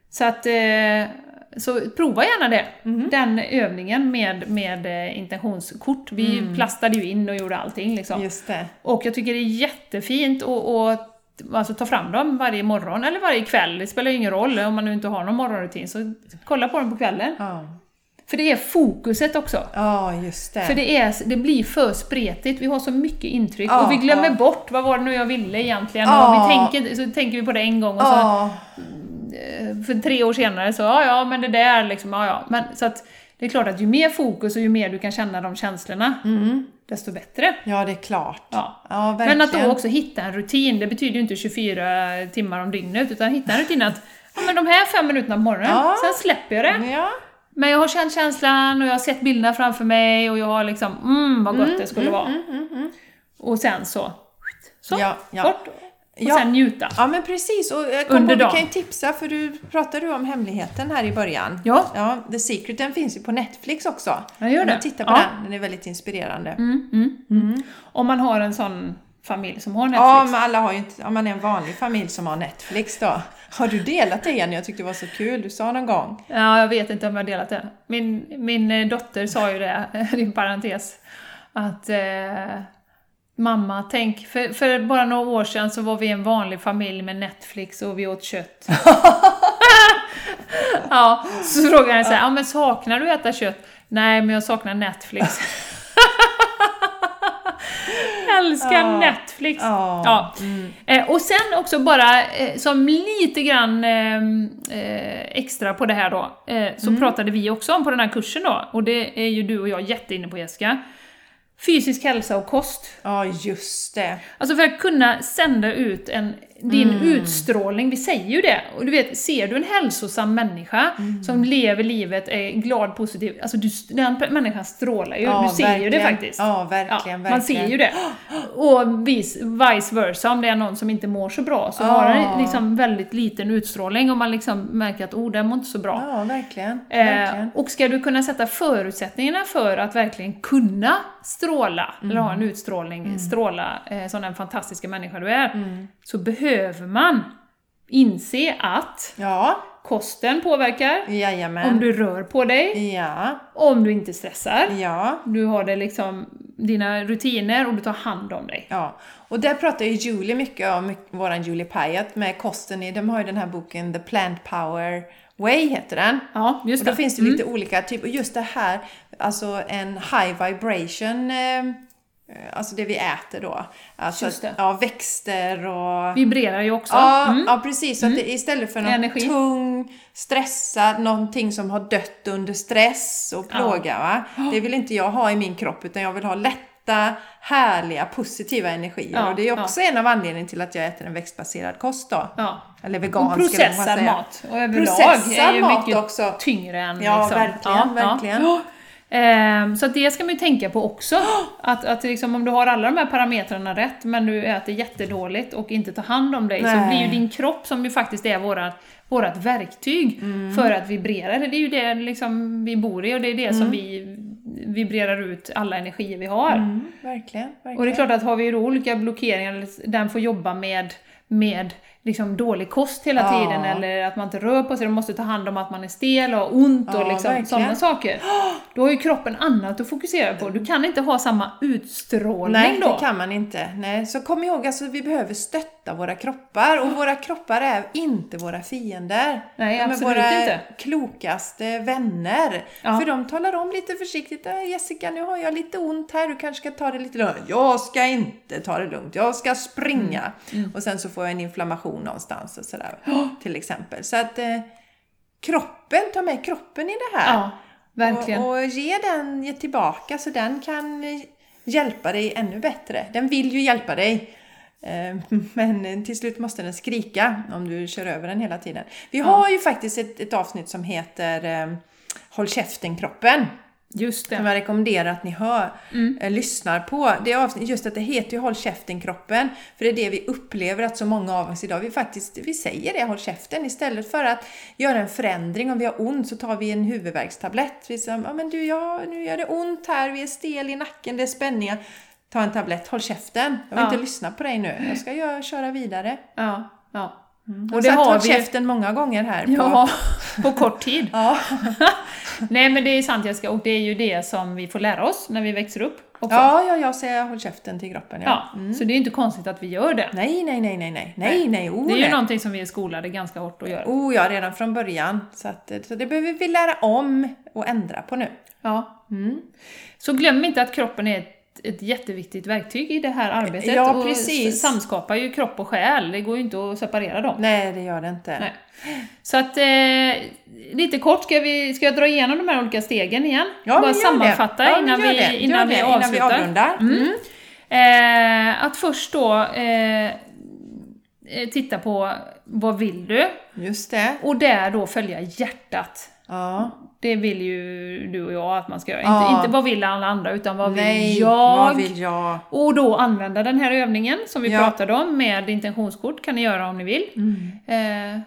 Speaker 1: Så att, eh, så prova gärna det.
Speaker 2: Mhm.
Speaker 1: Den övningen med, med eh, intentionskort. Vi plastade ju in och gjorde allting liksom.
Speaker 2: Mm. Just det.
Speaker 1: Och jag tycker det är jättefint att alltså, ta fram dem varje morgon eller varje kväll. Det spelar ju ingen roll om man nu inte har någon morgonrutin, så kolla på dem på kvällen.
Speaker 2: Ja.
Speaker 1: För det är fokuset också.
Speaker 2: Ja, just det.
Speaker 1: För det, är, det blir för spretigt, vi har så mycket intryck
Speaker 2: Ja,
Speaker 1: och vi glömmer
Speaker 2: ja.
Speaker 1: bort vad var det nu jag ville egentligen.
Speaker 2: Ja.
Speaker 1: Och vi tänker, så tänker vi på det en gång och så för tre år senare så, ja ja men det där liksom, ja ja. Men, så att det är klart att ju mer fokus och ju mer du kan känna de känslorna, desto bättre.
Speaker 2: ja, det är klart.
Speaker 1: Ja.
Speaker 2: Ja.
Speaker 1: Men att då också hitta en rutin, det betyder ju inte 24 timmar om dygnet, utan hitta en rutin att ja, men de här fem minuterna på morgonen,
Speaker 2: Ja.
Speaker 1: sen släpper jag det.
Speaker 2: Ja.
Speaker 1: Men jag har känt känslan och jag har sett bilderna framför mig och jag har liksom, mm vad gott det skulle vara. Och sen så, så,
Speaker 2: ja.
Speaker 1: bort. Och
Speaker 2: Ja.
Speaker 1: sen njuta.
Speaker 2: Ja men precis, och jag kom
Speaker 1: Under
Speaker 2: på,
Speaker 1: dagen.
Speaker 2: kan ju tipsa för du pratade du om hemligheten här i början.
Speaker 1: Ja.
Speaker 2: Ja, The Secret den finns ju på Netflix också.
Speaker 1: Jag gör det.
Speaker 2: man tittar på
Speaker 1: Ja.
Speaker 2: den, den är väldigt inspirerande.
Speaker 1: Om man har en sån familj som har Netflix.
Speaker 2: Ja, men alla har ju inte, om man är en vanlig familj som har Netflix då. Har du delat det Jenny? Jag tyckte det var så kul, du sa någon gång.
Speaker 1: Ja, jag vet inte om jag har delat det. Min, min eh, dotter sa ju det, <laughs> i parentes, att eh, Mamma, tänk, för, för bara några år sedan så var vi en vanlig familj med Netflix och vi åt kött. <laughs> ja, så frågade jag så här, ja men saknar du att äta kött? Nej, men jag saknar Netflix. <laughs> Älskar
Speaker 2: Ja.
Speaker 1: Netflix!
Speaker 2: Ja.
Speaker 1: Ja. Eh, och sen också bara eh, som lite grann eh, extra på det här då, så pratade vi också om på den här kursen då, och det är ju du och jag jätteinne på Jessica. Fysisk hälsa och kost.
Speaker 2: Ja, just det.
Speaker 1: Alltså för att kunna sända ut en, din
Speaker 2: Mm.
Speaker 1: utstrålning, vi säger ju det. Och du vet, ser du en hälsosam människa
Speaker 2: Mm.
Speaker 1: som lever livet, är glad, positiv, alltså du, den människan strålar ju,
Speaker 2: Ja,
Speaker 1: du ser ju det
Speaker 2: verkligen.
Speaker 1: faktiskt.
Speaker 2: Ja, verkligen,
Speaker 1: Man ser
Speaker 2: verkligen.
Speaker 1: ju det. Och vice, versa, om det är någon som inte mår så bra, så
Speaker 2: Ja.
Speaker 1: har den liksom väldigt liten utstrålning och man liksom märker att oh, den mår inte så bra.
Speaker 2: Ja, verkligen.
Speaker 1: Eh,
Speaker 2: verkligen.
Speaker 1: och ska du kunna sätta förutsättningarna för att verkligen kunna stråla, eller ha
Speaker 2: Mm.
Speaker 1: en utstrålning, stråla eh, som den fantastiska människa du är,
Speaker 2: Mm.
Speaker 1: så behöver man inse att
Speaker 2: Ja,
Speaker 1: kosten påverkar,
Speaker 2: jajamän.
Speaker 1: om du rör på dig,
Speaker 2: Ja,
Speaker 1: om du inte stressar,
Speaker 2: ja.
Speaker 1: du har det liksom, dina rutiner och du tar hand om dig.
Speaker 2: Ja, och där pratar ju Julie mycket om, våran Julie Pyatt med kosten de har ju den här boken The Plant Power Way heter den.
Speaker 1: Ja, just
Speaker 2: Och då finns det lite olika typer, och just det här, alltså en high vibration, eh, alltså det vi äter då. Alltså, ja, växter och...
Speaker 1: Vibrerar ju också.
Speaker 2: Ja,
Speaker 1: Mm.
Speaker 2: ja, precis. Så att det, istället för något
Speaker 1: Energi.
Speaker 2: tung, stressad, någonting som har dött under stress och plåga. Va? Det vill inte jag ha i min kropp, utan jag vill ha lätta, härliga, positiva energier.
Speaker 1: Ja,
Speaker 2: och det är också en av anledningarna till att jag äter en växtbaserad kost då.
Speaker 1: Ja.
Speaker 2: Eller vegansk
Speaker 1: processad mat. Och överlag
Speaker 2: Processad
Speaker 1: är ju
Speaker 2: mat
Speaker 1: mycket
Speaker 2: också.
Speaker 1: tyngre än
Speaker 2: Ja,
Speaker 1: liksom.
Speaker 2: verkligen, verkligen.
Speaker 1: Ehm, så att det ska man ju tänka på också. Att, att liksom, om du har alla de här parametrarna rätt, men du äter jättedåligt och inte tar hand om dig, så
Speaker 2: Nej.
Speaker 1: blir ju din kropp, som ju faktiskt är våra, vårat verktyg
Speaker 2: Mm.
Speaker 1: för att vibrera, det är ju det liksom vi bor i och det är det som vi vibrerar ut alla energier vi har.
Speaker 2: Mm, verkligen, verkligen.
Speaker 1: Och det är klart att har vi då olika blockeringar, den får jobba med med liksom dålig kost hela
Speaker 2: Ja.
Speaker 1: tiden eller att man inte rör på sig, de måste ta hand om att man är stel och har ont
Speaker 2: Ja,
Speaker 1: och liksom, sådana saker. <gasps> Då har ju kroppen annat att fokusera på. Du kan inte ha samma utstrålning
Speaker 2: Nej,
Speaker 1: då.
Speaker 2: det kan man inte. Nej, så kom ihåg, alltså, vi behöver stötta våra kroppar och våra kroppar är inte våra fiender.
Speaker 1: Nej,
Speaker 2: de är
Speaker 1: absolut
Speaker 2: våra
Speaker 1: inte.
Speaker 2: klokaste vänner.
Speaker 1: Ja.
Speaker 2: För de talar om lite försiktigt, "Äh, Jessica nu har jag lite ont här, du kanske ska ta det lite lugnt. Jag ska inte ta det lugnt, jag ska springa.
Speaker 1: Mm.
Speaker 2: Och sen så får jag en inflammation någonstans och sådär. Till exempel. Så att eh, kroppen, ta med kroppen i det här.
Speaker 1: Ja, verkligen.
Speaker 2: Och, och ge den ge tillbaka så den kan eh, hjälpa dig ännu bättre. Den vill ju hjälpa dig. Eh, <laughs> Men till slut måste den skrika om du kör över den hela tiden. Vi har ju faktiskt ett, ett avsnitt som heter eh, Håll käften kroppen.
Speaker 1: Just
Speaker 2: Som
Speaker 1: det.
Speaker 2: jag rekommenderar att ni hör, eh, lyssnar på. Det avsnitt, just att det heter ju Håll käften kroppen. För det är det vi upplever att så många av oss idag, vi faktiskt vi säger det, håll käften. Istället för att göra en förändring, om vi har ont så tar vi en huvudvärkstablett. Vi säger, ja men du, ja, nu gör det ont här, vi är stel i nacken, det är spänningar. Ta en tablett, håll käften. Jag vill
Speaker 1: Ja.
Speaker 2: inte lyssna på dig nu. Jag ska göra, köra vidare.
Speaker 1: Ja, ja.
Speaker 2: Och
Speaker 1: Och
Speaker 2: det har
Speaker 1: har
Speaker 2: håll
Speaker 1: vi
Speaker 2: käften många gånger här. På,
Speaker 1: Ja, <laughs> på kort tid.
Speaker 2: ja. <laughs>
Speaker 1: Nej men det är sant Jessica, och det är ju det som vi får lära oss när vi växer upp också.
Speaker 2: ja, ja, jag säger håll käften till kroppen.
Speaker 1: Ja, Så det är inte konstigt att vi gör det.
Speaker 2: Nej, nej, nej, nej, nej, nej, nej, oh,
Speaker 1: Det är ju
Speaker 2: nej.
Speaker 1: någonting som vi är skolade ganska hårt att göra.
Speaker 2: Oh ja, redan från början. Så, att, så det behöver vi lära om och ändra på nu.
Speaker 1: Ja.
Speaker 2: Mm.
Speaker 1: Så glöm inte att kroppen är ett, jätteviktigt verktyg i det här arbetet.
Speaker 2: Ja,
Speaker 1: och
Speaker 2: precis.
Speaker 1: samskapar ju kropp och själ, det går ju inte att separera dem.
Speaker 2: Nej, det gör det inte.
Speaker 1: Nej. Så att, eh, lite kort, ska, vi, ska jag dra igenom de här olika stegen igen?
Speaker 2: Ja,
Speaker 1: Bara sammanfatta.
Speaker 2: Ja,
Speaker 1: innan, vi,
Speaker 2: det.
Speaker 1: Innan, vi
Speaker 2: innan vi
Speaker 1: avslutar.
Speaker 2: avrundar. Mm.
Speaker 1: Eh, att först då eh, titta på vad vill du?
Speaker 2: Just det.
Speaker 1: Och där då följa hjärtat.
Speaker 2: Ja.
Speaker 1: Det vill ju du och jag att man ska göra.
Speaker 2: Ja.
Speaker 1: Inte, inte vad vill alla andra, utan vad vill
Speaker 2: Nej,
Speaker 1: jag?
Speaker 2: vad vill jag?
Speaker 1: Och då använda den här övningen som vi
Speaker 2: Ja.
Speaker 1: pratade om med intentionskort, kan ni göra om ni vill.
Speaker 2: Mm.
Speaker 1: Eh,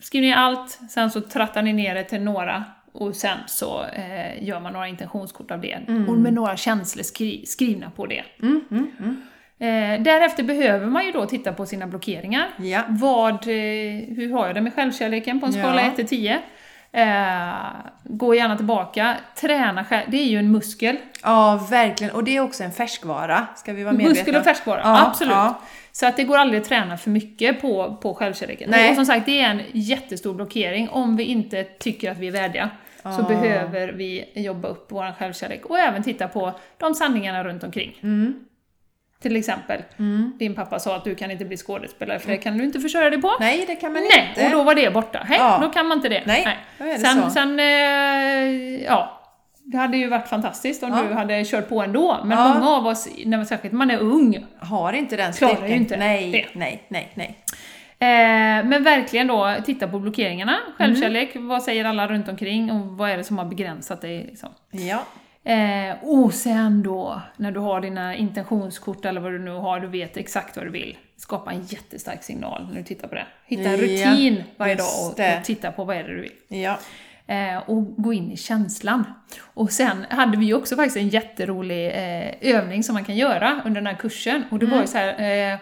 Speaker 1: skriv ner allt, sen så trattar ni ner det till några och sen så eh, gör man några intentionskort av det. Och med några känslor skri skrivna på det.
Speaker 2: Mm, mm, mm.
Speaker 1: Eh, därefter behöver man ju då titta på sina blockeringar.
Speaker 2: Ja.
Speaker 1: Vad, eh, hur har jag det med självkärleken på en skala
Speaker 2: Ja.
Speaker 1: 1 till 10? Eh, gå gärna tillbaka, träna själv, det är ju en muskel.
Speaker 2: ja, verkligen. Och det är också en färskvara, ska vi vara medvetna
Speaker 1: Muskel och färskvara,
Speaker 2: Ja,
Speaker 1: absolut.
Speaker 2: ja.
Speaker 1: Så att det går aldrig att träna för mycket på, på självkärleken.
Speaker 2: Nej.
Speaker 1: Och som sagt, det är en jättestor blockering. Om vi inte tycker att vi är värdiga så behöver vi jobba upp vår självkärlek och även titta på de sanningarna runt omkring.
Speaker 2: Mm.
Speaker 1: Till exempel,
Speaker 2: Mm.
Speaker 1: din pappa sa att du kan inte bli skådespelare för det kan du inte försörja dig på.
Speaker 2: Nej, det kan man
Speaker 1: Nej,
Speaker 2: inte.
Speaker 1: och då var det borta. Hej,
Speaker 2: Ja.
Speaker 1: då kan man inte det.
Speaker 2: Nej, är det
Speaker 1: sen,
Speaker 2: så.
Speaker 1: sen eh, ja, det hade ju varit fantastiskt om
Speaker 2: Ja.
Speaker 1: du hade kört på ändå. Men
Speaker 2: Ja.
Speaker 1: många av oss, när man, särskilt man är ung,
Speaker 2: Har inte den
Speaker 1: Klarar ju
Speaker 2: styrkan.
Speaker 1: inte
Speaker 2: nej,
Speaker 1: det.
Speaker 2: nej, nej, nej.
Speaker 1: Eh, men verkligen då titta på blockeringarna, självkärlek,
Speaker 2: Mm.
Speaker 1: vad säger alla runt omkring och vad är det som har begränsat dig? Liksom.
Speaker 2: Ja.
Speaker 1: Eh, och sen då, när du har dina intentionskort eller vad du nu har, du vet exakt vad du vill. Skapa en jättestark signal när du tittar på det. Hitta en rutin varje dag och,
Speaker 2: det.
Speaker 1: och titta på vad är det du vill.
Speaker 2: Ja.
Speaker 1: Eh, och gå in i känslan. Och sen hade vi också faktiskt en jätterolig eh, övning som man kan göra under den här kursen. Och det var
Speaker 2: Mm.
Speaker 1: ju så här, eh,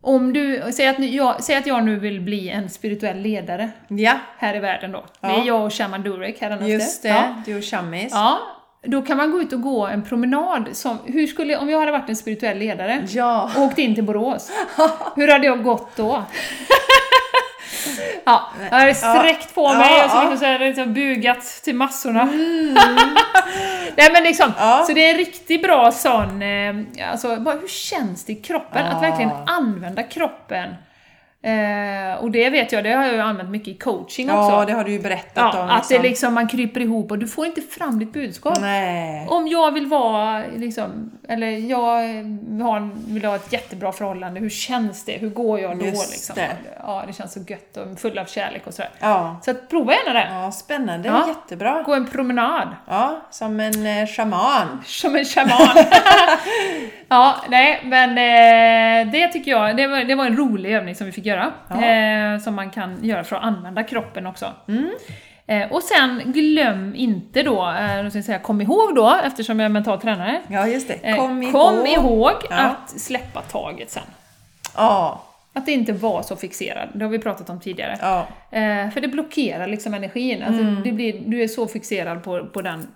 Speaker 1: om du, säg att, jag, säg att jag nu vill bli en spirituell ledare
Speaker 2: Ja,
Speaker 1: här i världen då. Det
Speaker 2: Ja.
Speaker 1: är jag och Shaman Durek här
Speaker 2: just det.
Speaker 1: Ja.
Speaker 2: Du och Chammis.
Speaker 1: ja. Då kan man gå ut och gå en promenad som, hur skulle, om jag hade varit en spirituell ledare
Speaker 2: Ja.
Speaker 1: och åkt in till Borås, <laughs> hur hade jag gått då? <laughs> ja, jag hade sträckt på
Speaker 2: Ja,
Speaker 1: mig och så
Speaker 2: ja. Mm.
Speaker 1: liksom, så hade jag liksom bugat till massorna. <laughs> Nej men liksom,
Speaker 2: Ja.
Speaker 1: så det är en riktigt bra sån, eh, alltså bara hur känns det i kroppen? Att
Speaker 2: Ja.
Speaker 1: verkligen använda kroppen. Eh, och det vet jag, det har jag ju använt mycket i coaching också.
Speaker 2: Ja, det har du ju berättat
Speaker 1: Ja,
Speaker 2: om.
Speaker 1: att det liksom, man kryper ihop och du får inte fram ditt budskap.
Speaker 2: Nej.
Speaker 1: Om jag vill vara, liksom, eller jag har, vill ha ett jättebra förhållande, hur känns det? Hur går jag då?
Speaker 2: Just
Speaker 1: liksom?
Speaker 2: det.
Speaker 1: Ja, det känns så gött och full av kärlek och sådär.
Speaker 2: Ja.
Speaker 1: Så att prova gärna det.
Speaker 2: Ja, spännande.
Speaker 1: Ja.
Speaker 2: Jättebra.
Speaker 1: Gå en promenad.
Speaker 2: Ja, som en eh, shaman.
Speaker 1: Som en shaman. <laughs> ja, nej, men eh, det tycker jag, det var, det var en rolig övning som vi fick göra.
Speaker 2: Ja.
Speaker 1: Eh, som man kan göra för att använda kroppen också.
Speaker 2: Mm.
Speaker 1: Eh, och sen glöm inte då, eh, ska säga, kom ihåg då, eftersom jag är mental tränare,
Speaker 2: Ja, just det.
Speaker 1: eh,
Speaker 2: Kom ihåg.
Speaker 1: kom ihåg
Speaker 2: Ja.
Speaker 1: att släppa taget sen.
Speaker 2: Ja,
Speaker 1: Att inte vara så fixerad, det har vi pratat om tidigare.
Speaker 2: Ja.
Speaker 1: Eh, för det blockerar liksom energin. Alltså
Speaker 2: Mm.
Speaker 1: det blir, du är så fixerad på, på den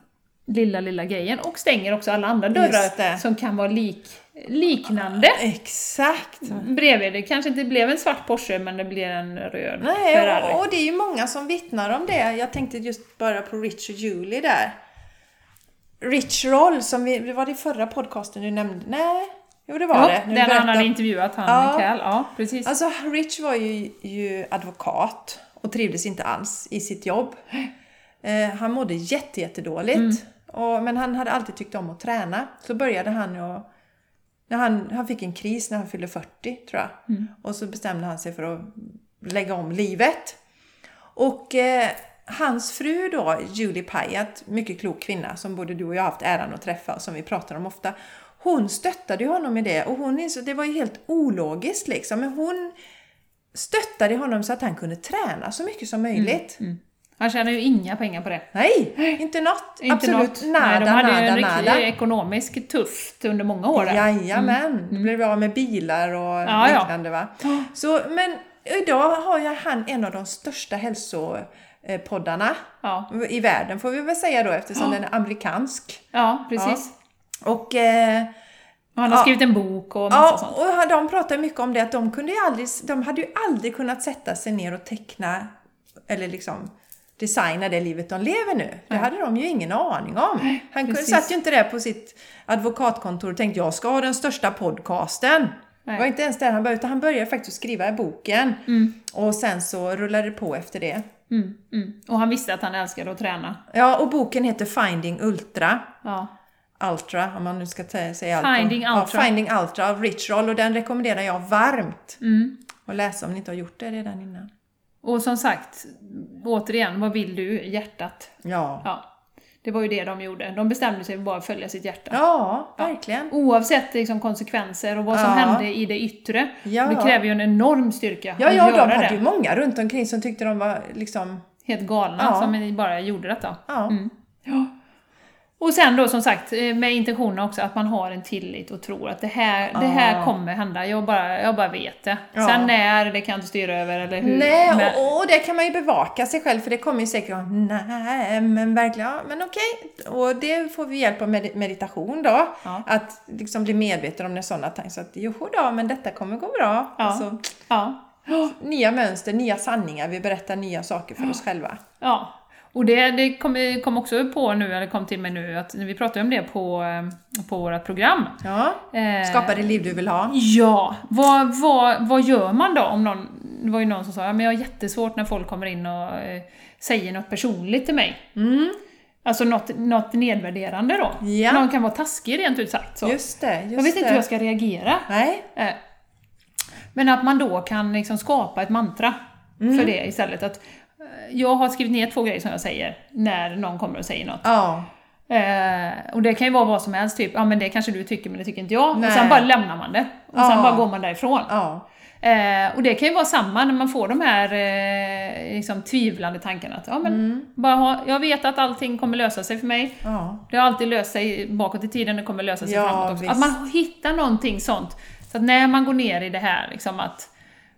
Speaker 1: lilla, lilla grejen och stänger också alla andra dörrar som kan vara lik, liknande
Speaker 2: Exakt.
Speaker 1: bredvid. Det kanske inte blev en svart Porsche, men det blir en röd
Speaker 2: Nej,
Speaker 1: Ferrari.
Speaker 2: och, och det är ju många som vittnar om det. Jag tänkte just bara på Rich och Julie där. Rich Roll, som vi, var det i förra podcasten du nämnde? Nej, jo det var
Speaker 1: ja,
Speaker 2: det. Nu
Speaker 1: den han hade intervjuat, han
Speaker 2: Ja.
Speaker 1: Mikael. Ja, precis.
Speaker 2: Alltså, Rich var ju, ju advokat och trivdes inte alls i sitt jobb. Eh, han mådde jätte, jättedåligt.
Speaker 1: Mm.
Speaker 2: Och, men han hade alltid tyckt om att träna. Så började han och när han, han fick en kris när han fyllde 40, tror jag.
Speaker 1: Mm.
Speaker 2: Och så bestämde han sig för att lägga om livet. Och eh, hans fru då, Julie Pyatt, mycket klok kvinna som både du och jag haft äran att träffa och som vi pratar om ofta. Hon stöttade ju honom i det och hon insåg, det var ju helt ologiskt liksom, men hon stöttade honom så att han kunde träna så mycket som möjligt.
Speaker 1: Han tjänar ju inga pengar på det.
Speaker 2: Nej, inte något.
Speaker 1: Inte
Speaker 2: Absolut
Speaker 1: något.
Speaker 2: nada,
Speaker 1: Nej, de hade
Speaker 2: nada,
Speaker 1: en riktigt
Speaker 2: nada.
Speaker 1: ekonomiskt tufft under många år. där.
Speaker 2: Jajamän, det blev bra med bilar och
Speaker 1: Mm. Ja, ja.
Speaker 2: liknande va. Så, men idag har ju han en av de största hälsopoddarna
Speaker 1: Ja,
Speaker 2: i världen får vi väl säga då eftersom den är amerikansk.
Speaker 1: ja precis.
Speaker 2: Och, eh,
Speaker 1: han har
Speaker 2: Ja.
Speaker 1: skrivit en bok och massa sånt.
Speaker 2: ja, och de pratar mycket om det att de kunde ju aldrig, de hade ju aldrig kunnat sätta sig ner och teckna eller liksom designa det livet de lever nu. Det hade de ju ingen aning om. Han
Speaker 1: precis.
Speaker 2: satt ju inte där på sitt advokatkontor och tänkte jag ska ha den största podcasten. Det var inte ens där han började, utan han började faktiskt skriva i boken. Och sen så rullade det på efter det.
Speaker 1: Mm, mm. Och han visste att han älskade att träna.
Speaker 2: Ja, och boken heter Finding Ultra.
Speaker 1: Ja.
Speaker 2: Ultra, om man nu ska säga allt.
Speaker 1: Finding Ultra.
Speaker 2: Ja, Finding Ultra av Rich Roll och den rekommenderar jag varmt.
Speaker 1: Mm.
Speaker 2: Och läsa om ni inte har gjort det redan innan.
Speaker 1: Och som sagt, återigen, vad vill du? Hjärtat.
Speaker 2: Ja,
Speaker 1: Ja. Det var ju det de gjorde. De bestämde sig för att bara följa sitt hjärta.
Speaker 2: ja verkligen.
Speaker 1: Oavsett liksom, konsekvenser och vad som
Speaker 2: Ja.
Speaker 1: hände i det yttre.
Speaker 2: Ja.
Speaker 1: Det kräver ju en enorm styrka
Speaker 2: Ja,
Speaker 1: att
Speaker 2: ja, de hade ju många runt omkring som tyckte de var liksom...
Speaker 1: Helt galna
Speaker 2: Ja.
Speaker 1: som bara gjorde detta.
Speaker 2: Ja,
Speaker 1: Ja. Och sen då som sagt eh, med intentionen också att man har en tillit och tror att det här, det här kommer hända. Jag bara, jag bara vet det.
Speaker 2: Ja.
Speaker 1: Sen när, det kan jag inte styra över eller hur.
Speaker 2: Nej,
Speaker 1: men,
Speaker 2: och, och det kan man ju bevaka sig själv för det kommer ju säkert nej men verkligen, ja, men okej. Och det får vi hjälp av med meditation då.
Speaker 1: Ja.
Speaker 2: Att liksom bli medveten om när sådana tankar, så att jo då, men detta kommer gå bra.
Speaker 1: Ja.
Speaker 2: Alltså,
Speaker 1: ja. <gasps>
Speaker 2: nya mönster, nya sanningar, vi berättar nya saker för oss själva.
Speaker 1: Ja, och det, det kom, kom också på nu, eller kom till mig nu, att vi pratade om det på, eh, på vårt program.
Speaker 2: Ja.
Speaker 1: Eh,
Speaker 2: Skapa det liv du vill ha.
Speaker 1: Ja, vad, vad, vad gör man då om någon, det var ju någon som sa, men jag har jättesvårt när folk kommer in och eh, säger något personligt till mig.
Speaker 2: Mm.
Speaker 1: Alltså något, något nedvärderande då.
Speaker 2: Ja.
Speaker 1: Någon kan vara taskig rent ut sagt. Så.
Speaker 2: Just det, just
Speaker 1: jag vet inte hur jag ska reagera.
Speaker 2: Nej.
Speaker 1: Men att man då kan liksom skapa ett mantra
Speaker 2: Mm.
Speaker 1: för det istället. Att jag har skrivit ner två grejer som jag säger när någon kommer och säger något.
Speaker 2: Ja.
Speaker 1: Eh, och det kan ju vara vad som helst, typ ja men det kanske du tycker men det tycker inte jag.
Speaker 2: Nej.
Speaker 1: Och sen bara lämnar man det. Och
Speaker 2: Ja.
Speaker 1: sen bara går man därifrån.
Speaker 2: Ja.
Speaker 1: Eh, och det kan ju vara samma när man får de här eh, liksom, tvivlande tankarna. Att, ja, men
Speaker 2: Mm.
Speaker 1: bara ha, jag vet att allting kommer lösa sig för mig.
Speaker 2: Ja.
Speaker 1: Det har alltid löst sig bakåt i tiden, det kommer lösa sig
Speaker 2: Ja,
Speaker 1: framåt också.
Speaker 2: visst.
Speaker 1: Att man hittar någonting sånt. Så att när man går ner i det här, liksom att...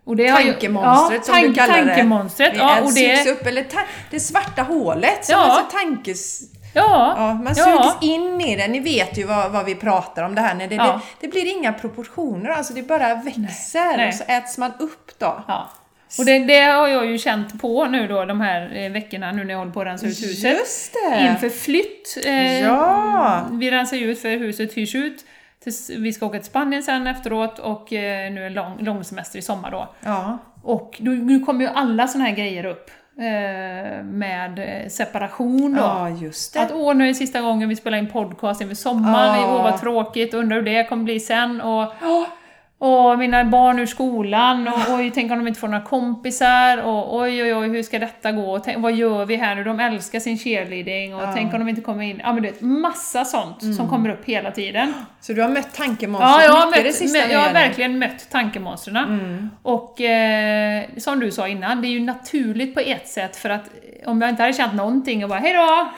Speaker 1: Och det har ju-
Speaker 2: Tankemonstret som du
Speaker 1: tank-
Speaker 2: kallar.
Speaker 1: Tankemonstret,
Speaker 2: Det
Speaker 1: ja. Och det,
Speaker 2: upp, eller ta- det svarta hålet som
Speaker 1: Ja.
Speaker 2: alltså tankes...
Speaker 1: ja,
Speaker 2: Ja, man
Speaker 1: ja.
Speaker 2: sugs in i det. Ni vet ju vad, vad vi pratar om det här. När det,
Speaker 1: Ja.
Speaker 2: det, det blir inga proportioner, alltså det bara växer
Speaker 1: Nej.
Speaker 2: och så äts man upp då.
Speaker 1: Ja. Och det, det har jag ju känt på nu då de här eh, veckorna nu när jag håller på att rensa ut huset.
Speaker 2: Just det!
Speaker 1: Inför flytt. Eh,
Speaker 2: Ja.
Speaker 1: Vi rensar ju ut för huset hyrs ut. Tills vi ska åka till Spanien sen efteråt och eh, nu är lång, lång semester i sommar då.
Speaker 2: Ja.
Speaker 1: Och nu, nu kommer ju alla såna här grejer upp. Eh, med eh, separation då.
Speaker 2: ja, just det.
Speaker 1: Att åh, nu är det sista gången vi spelar in podcast inför sommaren,
Speaker 2: Ja.
Speaker 1: åh vad tråkigt, undrar hur det kommer bli sen. Och, och mina barn ur skolan, och oj, tänk om de inte får några kompisar, och oj, oj, oj, hur ska detta gå? Och tänk, vad gör vi här nu? De älskar sin cheerleading, och
Speaker 2: Ja.
Speaker 1: tänk om de inte kommer in. Ja men du vet, massa sånt som kommer upp hela tiden.
Speaker 2: Så du har mött tankemonstret
Speaker 1: Ja, jag har, mött,
Speaker 2: sista
Speaker 1: jag har verkligen mött tankemonstren. Och eh, som du sa innan, det är ju naturligt på ett sätt för att om jag inte hade känt någonting och bara hejdå!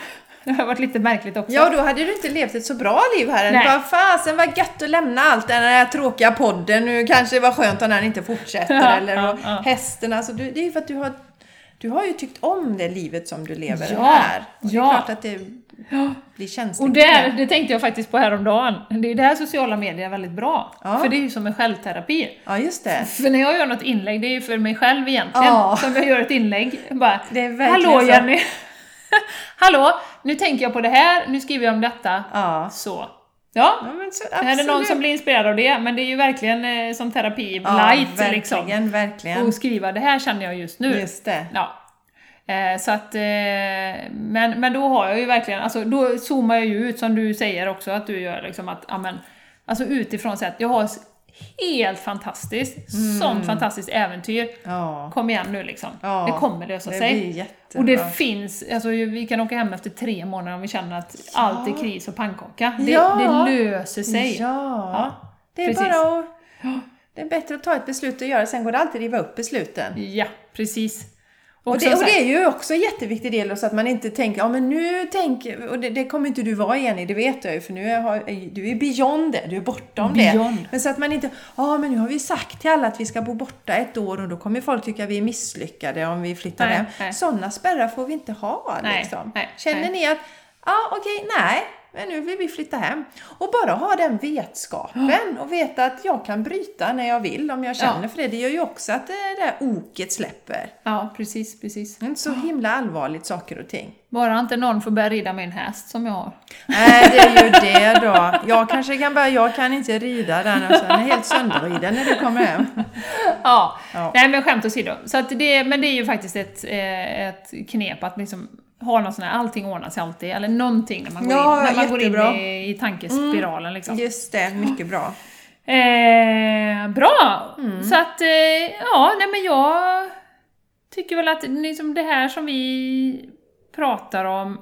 Speaker 1: <laughs> Det har varit lite märkligt också.
Speaker 2: Ja, då hade du inte levt ett så bra liv här.
Speaker 1: Nej.
Speaker 2: Bara fasen vad gött att lämna allt den här tråkiga podden. Nu kanske det var skönt om den inte fortsätter. <laughs>
Speaker 1: Ja,
Speaker 2: eller
Speaker 1: ja, ja.
Speaker 2: hästen. Alltså, det är ju för att du har, du har ju tyckt om det livet som du lever
Speaker 1: Ja,
Speaker 2: här. Och Det är
Speaker 1: ja.
Speaker 2: klart att det blir känsligt.
Speaker 1: Och där, det tänkte jag faktiskt på häromdagen. Det är där sociala medier är väldigt bra. För det är ju som en självterapi.
Speaker 2: Ja, just det.
Speaker 1: För när jag gör något inlägg, det är ju för mig själv egentligen. Som jag gör ett inlägg. Bara,
Speaker 2: Det är verkligen
Speaker 1: Hallå
Speaker 2: så. <laughs>
Speaker 1: Hallå! Nu tänker jag på det här, nu skriver jag om detta.
Speaker 2: Ja.
Speaker 1: Så. Ja,
Speaker 2: ja så,
Speaker 1: är det någon som blir inspirerad av det, men det är ju verkligen eh, som terapi
Speaker 2: ja,
Speaker 1: light
Speaker 2: verkligen,
Speaker 1: liksom.
Speaker 2: verkligen.
Speaker 1: Och skriva, det här känner jag just nu.
Speaker 2: Just det.
Speaker 1: Ja. Eh, så att, eh, men, men då har jag ju verkligen, alltså då zoomar jag ju ut som du säger också att du gör, liksom att, amen, alltså utifrån sett, jag har helt fantastiskt, sånt fantastiskt äventyr.
Speaker 2: Ja.
Speaker 1: Kom igen nu liksom,
Speaker 2: Ja,
Speaker 1: det kommer lösa
Speaker 2: det
Speaker 1: sig. Och det finns, alltså vi kan åka hem efter tre månader om vi känner att allt är kris och pannkaka. Det,
Speaker 2: Ja.
Speaker 1: det löser sig.
Speaker 2: Ja, det är
Speaker 1: precis.
Speaker 2: bara att... Det är bättre att ta ett beslut och göra, sen går det alltid att riva upp besluten.
Speaker 1: Ja, precis.
Speaker 2: Och det, och det är ju också en jätteviktig del så att man inte tänker, ja men nu tänker, och det, det kommer inte du vara Jenny, det vet jag ju för nu är, du är beyond det, du är bortom
Speaker 1: Beyond.
Speaker 2: det. Men så att man inte, ja men nu har vi sagt till alla att vi ska bo borta ett år och då kommer folk tycka vi är misslyckade om vi flyttar
Speaker 1: Nej,
Speaker 2: hem.
Speaker 1: nej.
Speaker 2: Sådana spärrar får vi inte ha
Speaker 1: Nej,
Speaker 2: liksom.
Speaker 1: nej,
Speaker 2: Känner ni att, ja okej, nej, men nu vill vi flytta hem. Och bara ha den vetskapen och veta att jag kan bryta när jag vill om jag känner
Speaker 1: Ja.
Speaker 2: för det. Det gör ju också att det där oket släpper.
Speaker 1: Ja, precis, precis.
Speaker 2: Det är inte så himla allvarligt saker och ting.
Speaker 1: Bara inte någon får börja rida min häst som jag har.
Speaker 2: Nej, det är ju det då. Jag kanske kan bara, jag kan inte rida den och sen är helt sönderriden när du kommer hem.
Speaker 1: Ja.
Speaker 2: Ja.
Speaker 1: nej men skämt åsido. Så att det, men det är ju faktiskt ett, eh, ett knep att liksom ha någon sån här, allting ordnar sig alltid, eller någonting när man går
Speaker 2: Ja,
Speaker 1: in, när man går in.
Speaker 2: Mm.
Speaker 1: i, i tankespiralen liksom.
Speaker 2: Just det, mycket bra. <gasps>
Speaker 1: Eh, bra!
Speaker 2: Mm.
Speaker 1: Så att, eh, ja, nej men jag tycker väl att liksom det här som vi pratar om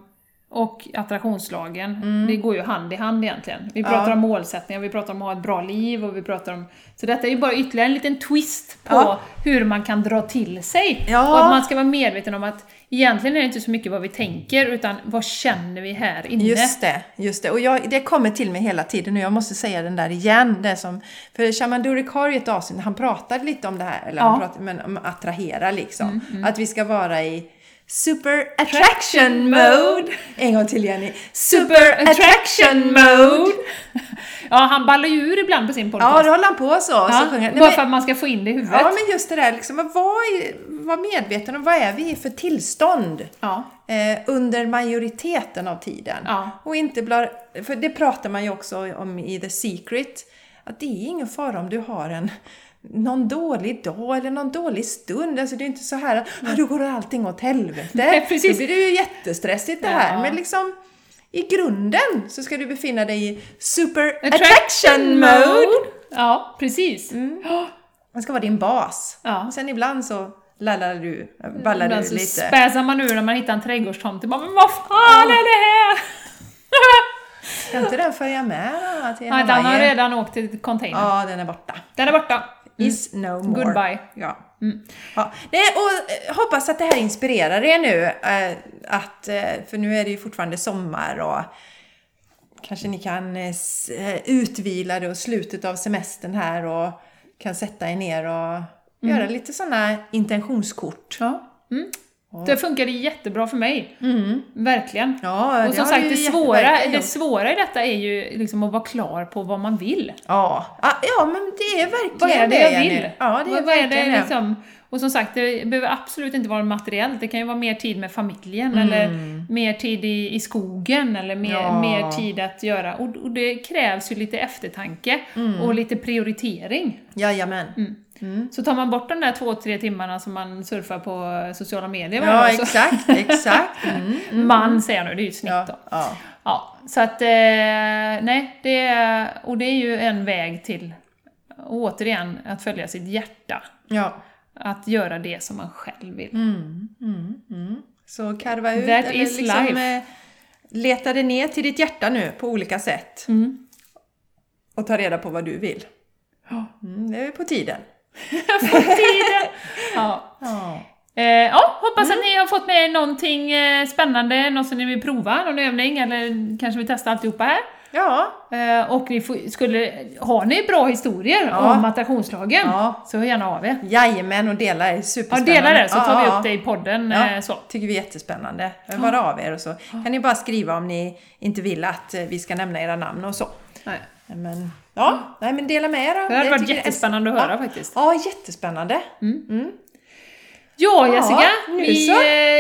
Speaker 1: och attraktionslagen, det går ju hand i hand egentligen. Vi pratar
Speaker 2: Mm. Ja.
Speaker 1: om målsättningar, vi pratar om att ha ett bra liv och vi pratar om... Så detta är ju bara ytterligare en liten twist på
Speaker 2: Ja.
Speaker 1: hur man kan dra till sig.
Speaker 2: Ja.
Speaker 1: Och att man ska vara medveten om att egentligen är det inte så mycket vad vi tänker, utan vad känner vi här inne?
Speaker 2: Just det, just det. Och jag, det kommer till mig hela tiden och jag måste säga den där igen. Det som, för Shaman Durek har ju ett avsnitt, han pratade lite om det här, eller han.
Speaker 1: Mm,
Speaker 2: pratade, men om attrahera liksom. Att vi ska vara i Super attraction mode! En gång till Jenny. Super attraction mode!
Speaker 1: Ja, han ballar ju ur ibland på sin podcast.
Speaker 2: Ja, då håller han på så. och så
Speaker 1: Ja,
Speaker 2: sjunger
Speaker 1: bara
Speaker 2: men-
Speaker 1: för att man ska få in det i huvudet.
Speaker 2: Ja, men just det där liksom, i- vara medveten om vad är vi för tillstånd
Speaker 1: Ja.
Speaker 2: eh, under majoriteten av tiden.
Speaker 1: Ja.
Speaker 2: Och inte bla, för det pratar man ju också om i The Secret, att det är ingen fara om du har en någon dålig dag eller någon dålig stund. Alltså det är inte så här att ah, då går allting åt helvete.
Speaker 1: Nej, precis.
Speaker 2: Då blir det ju jättestressigt det här.
Speaker 1: Ja.
Speaker 2: Men liksom i grunden så ska du befinna dig i super
Speaker 1: Attraction
Speaker 2: attraction mode.
Speaker 1: Ja, precis.
Speaker 2: Man ska vara din bas.
Speaker 1: Ja.
Speaker 2: Och sen ibland så lallar du, ballar
Speaker 1: Ibland
Speaker 2: du
Speaker 1: så
Speaker 2: lite.
Speaker 1: späsar man ur när man hittar en trädgårdstomte. Bara, Men vad fan är det här?
Speaker 2: Kan inte den följa med till
Speaker 1: Ja, den har redan åkt till containern.
Speaker 2: Ja, den är borta.
Speaker 1: Den är borta.
Speaker 2: Is no more.
Speaker 1: Goodbye.
Speaker 2: Ja. ja. Nej, och eh, hoppas att det här inspirerar er nu. eh, Att, eh, för nu är det ju fortfarande sommar och kanske ni kan eh, eh, utvila det och slutet av semestern här och kan sätta er ner och göra lite sådana intentionskort.
Speaker 1: Ja. Det funkade jättebra för mig. Verkligen.
Speaker 2: Mm. Ja,
Speaker 1: och
Speaker 2: det
Speaker 1: som sagt, det svåra,
Speaker 2: verkligen
Speaker 1: det svåra i detta är ju liksom att vara klar på vad man vill.
Speaker 2: Ja, ja, ja men det är verkligen
Speaker 1: Vad är det jag vill?
Speaker 2: Ja, det är
Speaker 1: vad, vad är
Speaker 2: verkligen
Speaker 1: det
Speaker 2: det.
Speaker 1: liksom? Och som sagt, det behöver absolut inte vara materiellt. Det kan ju vara mer tid med familjen,
Speaker 2: Mm.
Speaker 1: eller mer tid i, i skogen, eller mer,
Speaker 2: Ja.
Speaker 1: mer tid att göra. Och, och det krävs ju lite eftertanke
Speaker 2: Mm.
Speaker 1: och lite prioritering.
Speaker 2: Jajamän.
Speaker 1: Så tar man bort de där två, tre timmarna som man surfar på sociala medier
Speaker 2: Ja,
Speaker 1: varje dag, så-
Speaker 2: exakt, exakt. <laughs> Mm.
Speaker 1: Man säger jag nu, det är ju ett snitt
Speaker 2: Ja,
Speaker 1: då.
Speaker 2: ja.
Speaker 1: Ja, så att, eh, nej, det är, och det är ju en väg till, återigen, att följa sitt hjärta.
Speaker 2: ja.
Speaker 1: Att göra det som man själv vill.
Speaker 2: Mm, mm, mm. Så karva ut,
Speaker 1: That
Speaker 2: eller liksom
Speaker 1: life.
Speaker 2: eh, leta dig ner till ditt hjärta nu på olika sätt.
Speaker 1: Mm.
Speaker 2: Och ta reda på vad du vill. Mm, det är på tiden. <laughs>
Speaker 1: Tiden! Ja. <laughs>
Speaker 2: Ja.
Speaker 1: Eh, ja, hoppas att ni har fått med er någonting eh, spännande, något som ni vill prova, någon övning, eller kanske vill testa alltihopa här.
Speaker 2: Ja,
Speaker 1: Eh, och ni får, skulle, har ni bra historier
Speaker 2: Ja.
Speaker 1: om attraktionslagen,
Speaker 2: Ja.
Speaker 1: så hör gärna av er.
Speaker 2: jajamän och dela är
Speaker 1: Ja,
Speaker 2: superspännande.
Speaker 1: dela det så tar
Speaker 2: Ja,
Speaker 1: vi
Speaker 2: ja.
Speaker 1: upp det i podden.
Speaker 2: Ja,
Speaker 1: Eh, så.
Speaker 2: tycker vi är jättespännande. Hör av er och så kan ni bara skriva om ni inte vill att eh, vi ska nämna era namn och så.
Speaker 1: Nej.
Speaker 2: Men, ja, nej men dela med er.
Speaker 1: Det hade varit jättespännande att höra
Speaker 2: ja.
Speaker 1: faktiskt.
Speaker 2: Ja, jättespännande.
Speaker 1: Ja,
Speaker 2: Ja,
Speaker 1: Jessica,
Speaker 2: nu
Speaker 1: vi,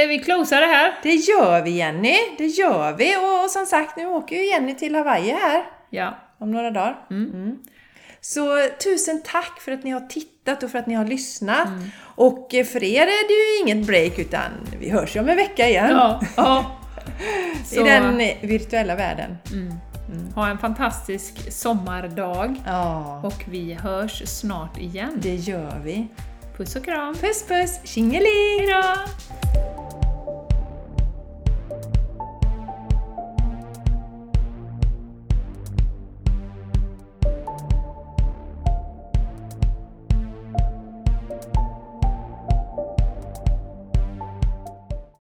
Speaker 1: eh, vi closar det här.
Speaker 2: Det gör vi Jenny, det gör vi. Och, och som sagt, nu åker ju Jenny till Hawaii här
Speaker 1: Ja.
Speaker 2: om några dagar. Mm. Så tusen tack för att ni har tittat och för att ni har lyssnat.
Speaker 1: Mm.
Speaker 2: Och för er är det ju inget break utan vi hörs ju om en vecka igen.
Speaker 1: Ja, ja. <laughs>
Speaker 2: I den virtuella världen.
Speaker 1: Ha en fantastisk sommardag
Speaker 2: Ja,
Speaker 1: och vi hörs snart igen.
Speaker 2: det gör vi.
Speaker 1: Puss och kram!
Speaker 2: Puss puss! Tjingeling!
Speaker 1: Hejdå!